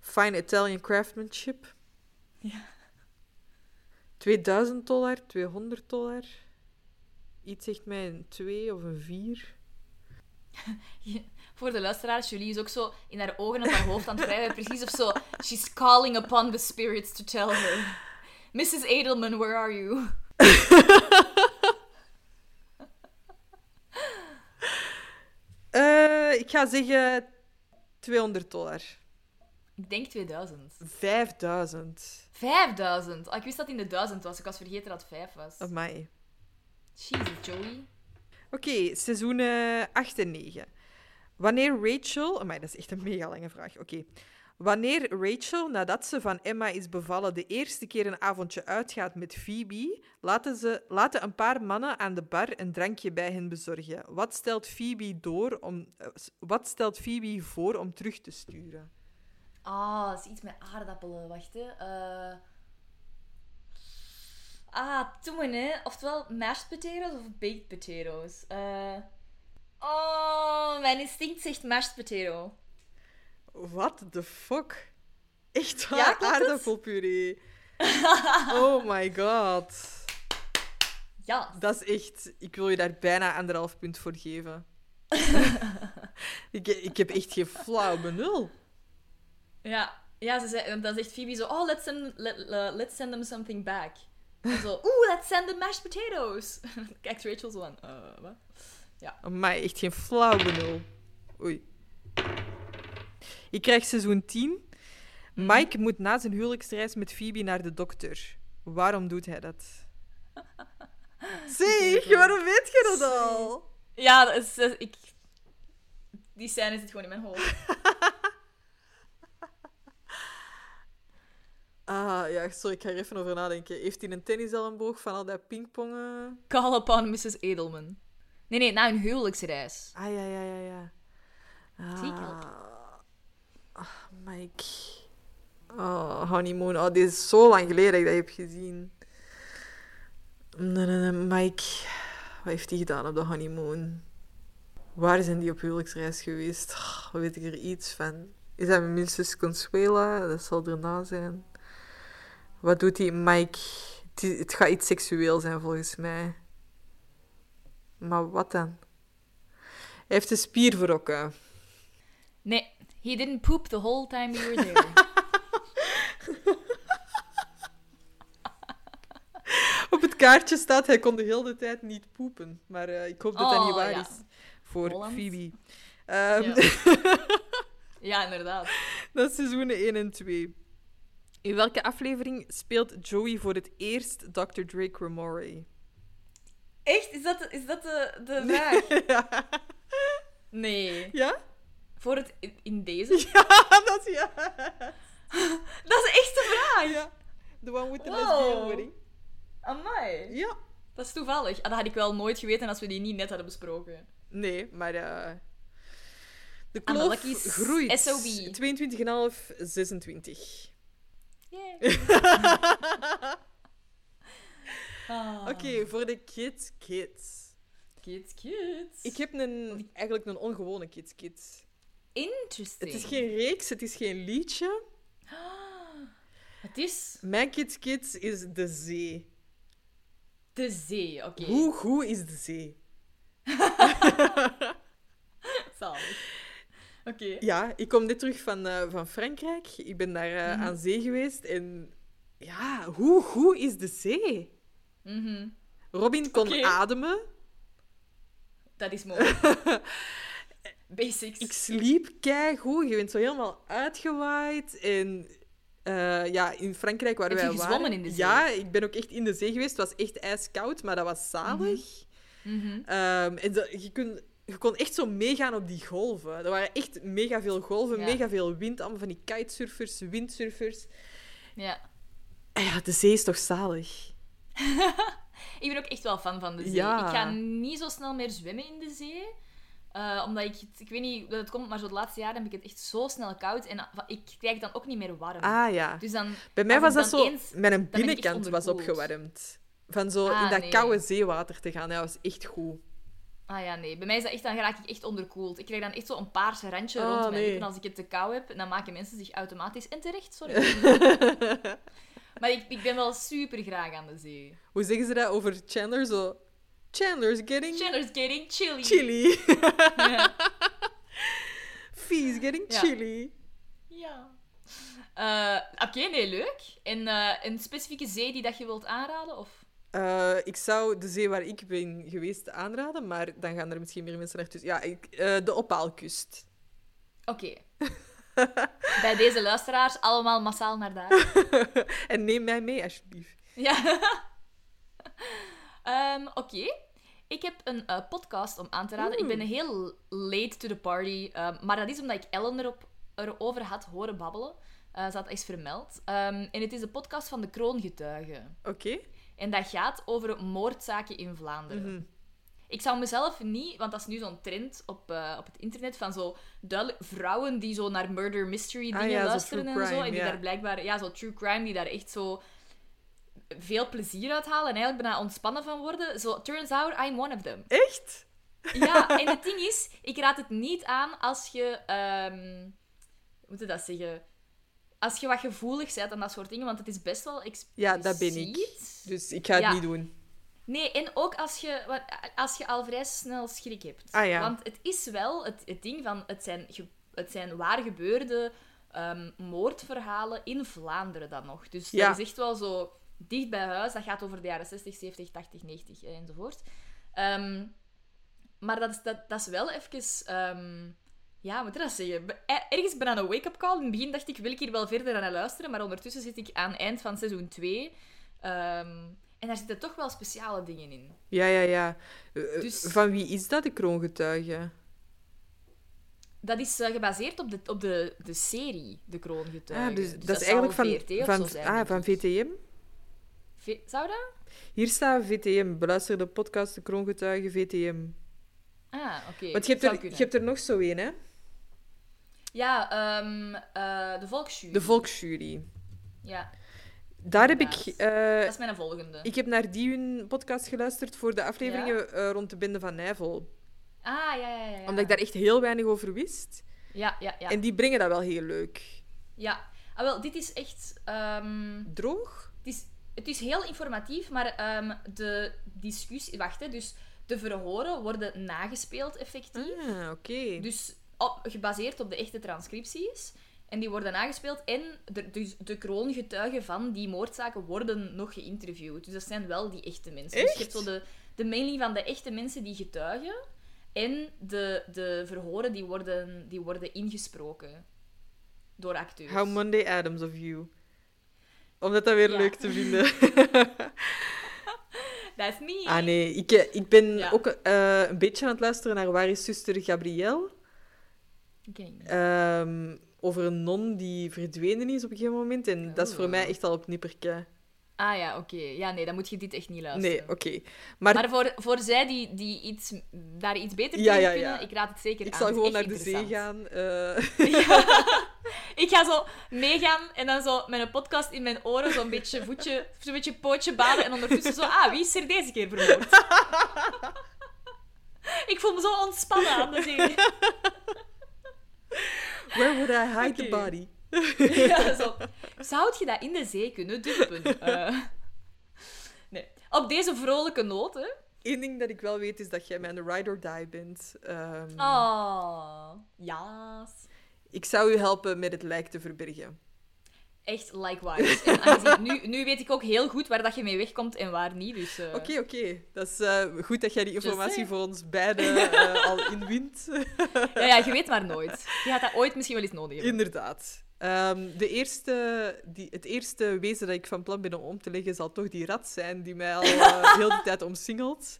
Fine Italian craftsmanship. Ja. 2000 dollar, 200 dollar. Iets zegt mij een 2 of een 4. Ja, voor de luisteraars, Julie is ook zo in haar ogen en haar hoofd aan het wrijven. Precies of zo, she's calling upon the spirits to tell her. Mrs. Edelman, where are you? Eh, ik ga zeggen 200 dollar. Ik denk 2000. 5000. 5000? Oh, ik wist dat het in de 1000 was. Ik was vergeten dat het 5 was. Amai. Jezus, Joey. Oké, seizoenen 8 en 9. Wanneer Rachel... Amai, dat is echt een mega lange vraag. Oké. Wanneer Rachel, nadat ze van Emma is bevallen, de eerste keer een avondje uitgaat met Phoebe, laten, ze, laten een paar mannen aan de bar een drankje bij hen bezorgen. Wat stelt Phoebe, door om, eh, wat stelt Phoebe voor om terug te sturen? Ah, dat is iets met aardappelen. Wacht, hè. Eh. Ah, toen, hè. Oftewel mashed potatoes of baked potatoes. Eh. Oh, mijn instinct zegt mashed potato. What the fuck? Echt Ja, waar? het? aardappelpuree. oh my god. Ja. Dat is echt... Ik wil je daar bijna anderhalf punt voor geven. ik, ik heb echt geen flauw benul. Ja, ja ze zei, dan zegt Phoebe zo, oh, let's send, let, uh, let's send them something back. En zo, oeh, let's send them mashed potatoes. Kijkt Rachel zo aan, eh, wat? Ja. Maar echt geen flauw benul. Oei. Ik krijg seizoen 10. Mike moet na zijn huwelijksreis met Phoebe naar de dokter. Waarom doet hij dat? Zeg, waarom weet je dat al? Ja, dat is, dat is- ik... Die scène zit gewoon in mijn hoofd. Ah, ja, sorry, ik ga er even over nadenken. Heeft hij een tenniselleboog van al dat pingpongen? Call upon Mrs. Edelman. Nee, nee, na een huwelijksreis. Ah, ja, ja, ja, ja. Zie ik Ah, ah, Mike. Oh, honeymoon. Oh, dit is zo lang geleden dat ik dat heb gezien. Nee, nee, nee, Mike. Wat heeft hij gedaan op de honeymoon? Waar zijn die op huwelijksreis geweest? Oh, weet ik er iets van? Is dat zus Consuela? Dat zal erna zijn. Wat doet hij? Mike. Het, gaat iets seksueel zijn, volgens mij. Maar wat dan? Hij heeft een spier verrokken. Nee, he didn't poop the whole time we were there. Op het kaartje staat, hij kon de hele tijd niet poepen. Maar eh, ik hoop dat dat Oh, niet waar ja. is voor Holland. Phoebe. Ehm, Ja. ja, inderdaad. dat is seizoenen 1 en 2. In welke aflevering speelt Joey voor het eerst Dr. Drake Ramore? Echt? Is dat, de- is dat de, de vraag? ja. Nee. Ja? Voor het... in- deze? Ja, dat is ja. Dat is echt de vraag! Ja. The one with the Wow. lesbian wedding. Amai. Ja. Dat is toevallig. Ah, dat had ik wel nooit geweten als we die niet net hadden besproken. Nee, maar eh, de kloof groeit. SOB. 22,5, 26. Yay. Ah. Oké, voor de kids, kids. Kids, kids. Ik heb een, eigenlijk een ongewone kids, kids. Interesting. Het is geen reeks, het is geen liedje. Het is Mijn kids, kids is de zee. de zee, oké. Hoe goed is de zee? Zalig. Oké. Ja, ik kom net terug van, eh, van Frankrijk. Ik ben daar eh, Mhm. aan zee geweest. En ja, hoe goed is de zee? Mhm. Robin kon ademen. Dat is mooi. Basics. Ik sliep keigoed. Je bent zo helemaal uitgewaaid. En eh, ja, in Frankrijk waar Heb wij waren... in de zee? Ja, ik ben ook echt in de zee geweest. Het was echt ijskoud, maar dat was zalig. Mhm. Ehm, en dat- je, kon, je kon echt zo meegaan op die golven. Er waren echt mega veel golven, Ja. mega veel wind. Allemaal van die kitesurfers, windsurfers. Ja. En ja, de zee is toch zalig? Ik ben ook echt wel fan van de zee. Ja. Ik ga niet zo snel meer zwemmen in de zee. Eh, omdat ik, het- ik weet niet dat het komt, maar zo de laatste jaren heb ik het echt zo snel koud. En ah, ik krijg dan ook niet meer warm. Ah ja. Dus dan, Bij mij was dat zo... eens- Mijn binnenkant was opgewarmd. Van zo Ah, in dat nee. koude zeewater te gaan. Dat was echt goed. Ah ja, nee. Bij mij is dat echt, dan raak ik echt onderkoeld. Ik krijg dan echt zo een paarse randje Ah, rond mijn nee. lippen als ik het te kou heb. Dan maken mensen zich automatisch... En terecht, sorry. maar ik, ik ben wel super graag aan de zee. Hoe zeggen ze dat over Chandler? Zo... Chandler's getting... Chandler's getting chilly. Chilly. Ja. getting chilly. Ja. Eh, Oké, nee, leuk. En eh, een specifieke zee die dat je wilt aanraden? Of? Eh, ik zou de zee waar ik ben geweest aanraden, maar dan gaan er misschien meer mensen naartoe. Ja, ik, eh, de Opaalkust. Oké. Bij deze luisteraars allemaal massaal naar daar. en neem mij mee, alsjeblieft. Ja. Ehm, Oké. Ik heb een eh, podcast om aan te raden. Ik ben heel late to the party. ehm, maar dat is omdat ik Ellen erop, erover had horen babbelen. Ze had eens vermeld. Ehm, en het is de podcast van de Kroongetuigen. Oké. En dat gaat over moordzaken in Vlaanderen. Mhm. Ik zou mezelf niet, want dat is nu zo'n trend op, eh, op het internet van zo duidelijk vrouwen die zo naar murder mystery Ah dingen ja, luisteren en zo. En die daar blijkbaar, ja, zo true crime, die daar echt zo veel plezier uit halen en eigenlijk bijna ontspannen van worden. Zo, turns out I'm one of them. Echt? Ja, en het ding is, ik raad het niet aan als je, ehm, hoe moet je dat zeggen? Als je wat gevoelig bent aan dat soort dingen, want het is best wel Ja, dat ben ik. Dus ik ga het Ja. niet doen. Nee, en ook als je, als je al vrij snel schrik hebt. Ah, ja. Want het is wel het, het ding van, het zijn, het zijn waar gebeurde ehm, moordverhalen in Vlaanderen dan nog. Dus Ja. dat is echt wel zo dicht bij huis. Dat gaat over de jaren 60, 70, 80, 90 eh, enzovoort. Ehm, maar dat is, dat, dat is wel even... ehm, ja, je dat zeggen? Be- er- Ergens ben aan een wake-up call. In het begin dacht ik, wil ik hier wel verder aan luisteren? Maar ondertussen zit ik aan het eind van seizoen 2. Ehm, en daar zitten toch wel speciale dingen in. Ja, ja, ja. Eh, Dus- Van wie is dat, de kroongetuige? Dat is eh, gebaseerd op, de, op de, de serie De Kroongetuigen. Ah, dus, Dus dat is eigenlijk van, VRT van, zijn, ah, van. VTM? V- Zou dat? Hier staat VTM. Beluister de podcast De Kroongetuige VTM. Ah, oké. Want je hebt, er, je hebt er nog zo één, hè? Ja, ehm, eh, de Volksjury. De Volksjury. Ja. Daar heb ik... Eh, Dat is mijn volgende. Ik heb naar die hun podcast geluisterd voor de afleveringen eh, rond de Bende van Nijvel. Ah, ja, ja, ja. Omdat ik daar echt heel weinig over wist. Ja, ja, ja. En die brengen dat wel heel leuk. Ja. Ah, wel, dit is echt... ehm, Droog? Het is, het is heel informatief, maar ehm, de discussie... Wacht, hè. Dus de verhoren worden nagespeeld, effectief. Ah, oké. Dus op, gebaseerd op de echte transcripties. En die worden nagespeeld. En de, dus de kroongetuigen van die moordzaken worden nog geïnterviewd. Dus dat zijn wel die echte mensen. Dus je hebt zo de, de mailing van de echte mensen die getuigen. En de, de verhoren die worden, die worden ingesproken. Door acteurs. How Monday Adams of You. Om dat dan weer Ja. leuk te vinden. Dat is niet... ah nee, ik, eh, ik ben Ja. ook eh, een beetje aan het luisteren naar Waar is zuster Gabrielle? Ik. Ehm, over een non die verdwenen is op een gegeven moment. En dat is voor Oh. mij echt al op nipperke. Ah ja, oké. Ja, nee, dan moet je dit echt niet luisteren. Nee, oké. Maar, Maar, voor, voor zij die, die iets, daar iets beter Ja, kunnen, ja. ik raad het zeker ik aan. zal Het is gewoon naar de zee gaan. eh. Ik ga zo meegaan en dan zo met een podcast in mijn oren zo'n beetje voetje, zo'n beetje pootje baden en ondertussen zo, ah, wie is er deze keer vermoord? Ik voel me zo ontspannen aan de zee. Where would I hide the body? Ja, zo. Zou je dat in de zee kunnen dumpen? Eh, nee. Op deze vrolijke noot, hè. Eén ding dat ik wel weet is dat jij mijn ride or die bent. Ehm, Oh, ja. Ik zou u helpen met het lijk te verbergen. Echt likewise. En aangezien, nu, nu weet ik ook heel goed waar dat je mee wegkomt en waar niet. Dus, eh, Oké, oké. Dat is eh, goed dat jij die Just informatie saying. voor ons beiden eh, al inwint. Ja, ja, je weet maar nooit. Je gaat dat ooit misschien wel eens nodig hebben. Inderdaad. Ehm, de eerste, die, het eerste wezen dat ik van plan ben om om te leggen zal toch die rat zijn die mij al eh, heel de tijd omsingelt.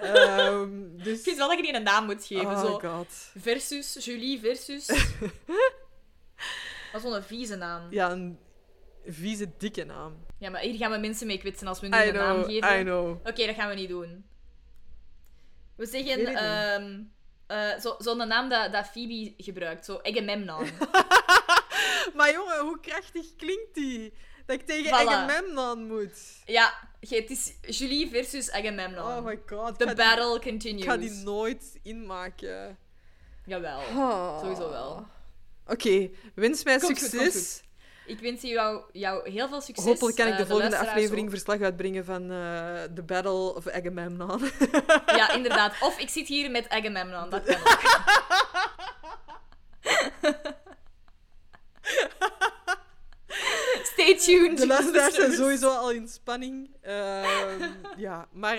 Ehm, dus... Ik vind wel dat je die een naam moet geven. Oh zo. god. Versus, Julie versus... Dat is wel een vieze naam. Ja, een vieze, dikke naam. Ja, maar hier gaan we mensen mee kwetsen als we nu een naam geven. I know. Oké, dat gaan we niet doen. We zeggen eh, zo- zo'n naam dat, dat Phoebe gebruikt. Zo Agamemnon. Maar jongen, hoe krachtig klinkt die? Dat ik tegen Voilà. Agamemnon moet. ja, het is Julie versus Agamemnon. Oh my god. The die- battle continues. Ik ga die nooit inmaken. Jawel, Oh. sowieso wel. Oké, wens mij succes. Ik wens jou, jou heel veel succes. Hopelijk kan ik de eh, volgende aflevering verslag uitbrengen van eh, de Battle of Agamemnon. Ja, inderdaad. Of ik zit hier met Agamemnon. Dat kan ook. Stay tuned. De laatste zijn sowieso al in spanning. Ehm, ja, maar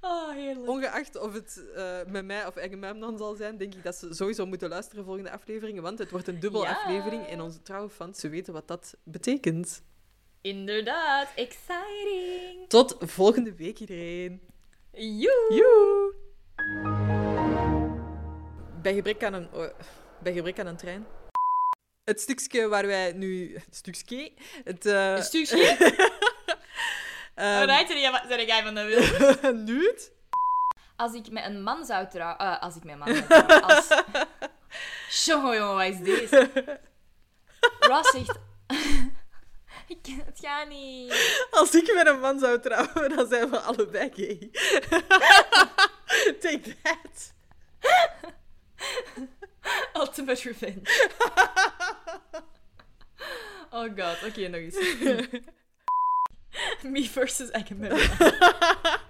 Oh, heerlijk. ongeacht of het eh, met mij of Agamemnon zal zijn, denk ik dat ze sowieso moeten luisteren volgende afleveringen, want het wordt een dubbel Ja. aflevering en onze trouwe fans, ze weten wat dat betekent. Inderdaad, exciting. Tot volgende week iedereen. Joe. Joe. Bij gebrek aan een, oh, bij gebrek aan een trein. Het stukje waar wij nu... Het stukje? Het, eh, Een stukje? Ehm, Alright, zijn jij- zijn jij van dat wil? Nuut? Als ik met een man zou trouwen... eh, als ik met een man zou trouwen. Als... Jongen, jongen, wat is deze? Ross zegt... ik ken het gaat niet. Als ik met een man zou trouwen, dan zijn we allebei gay. Take that. Ultimate revenge. oh god, oké, nog eens. Me versus Agamemnon.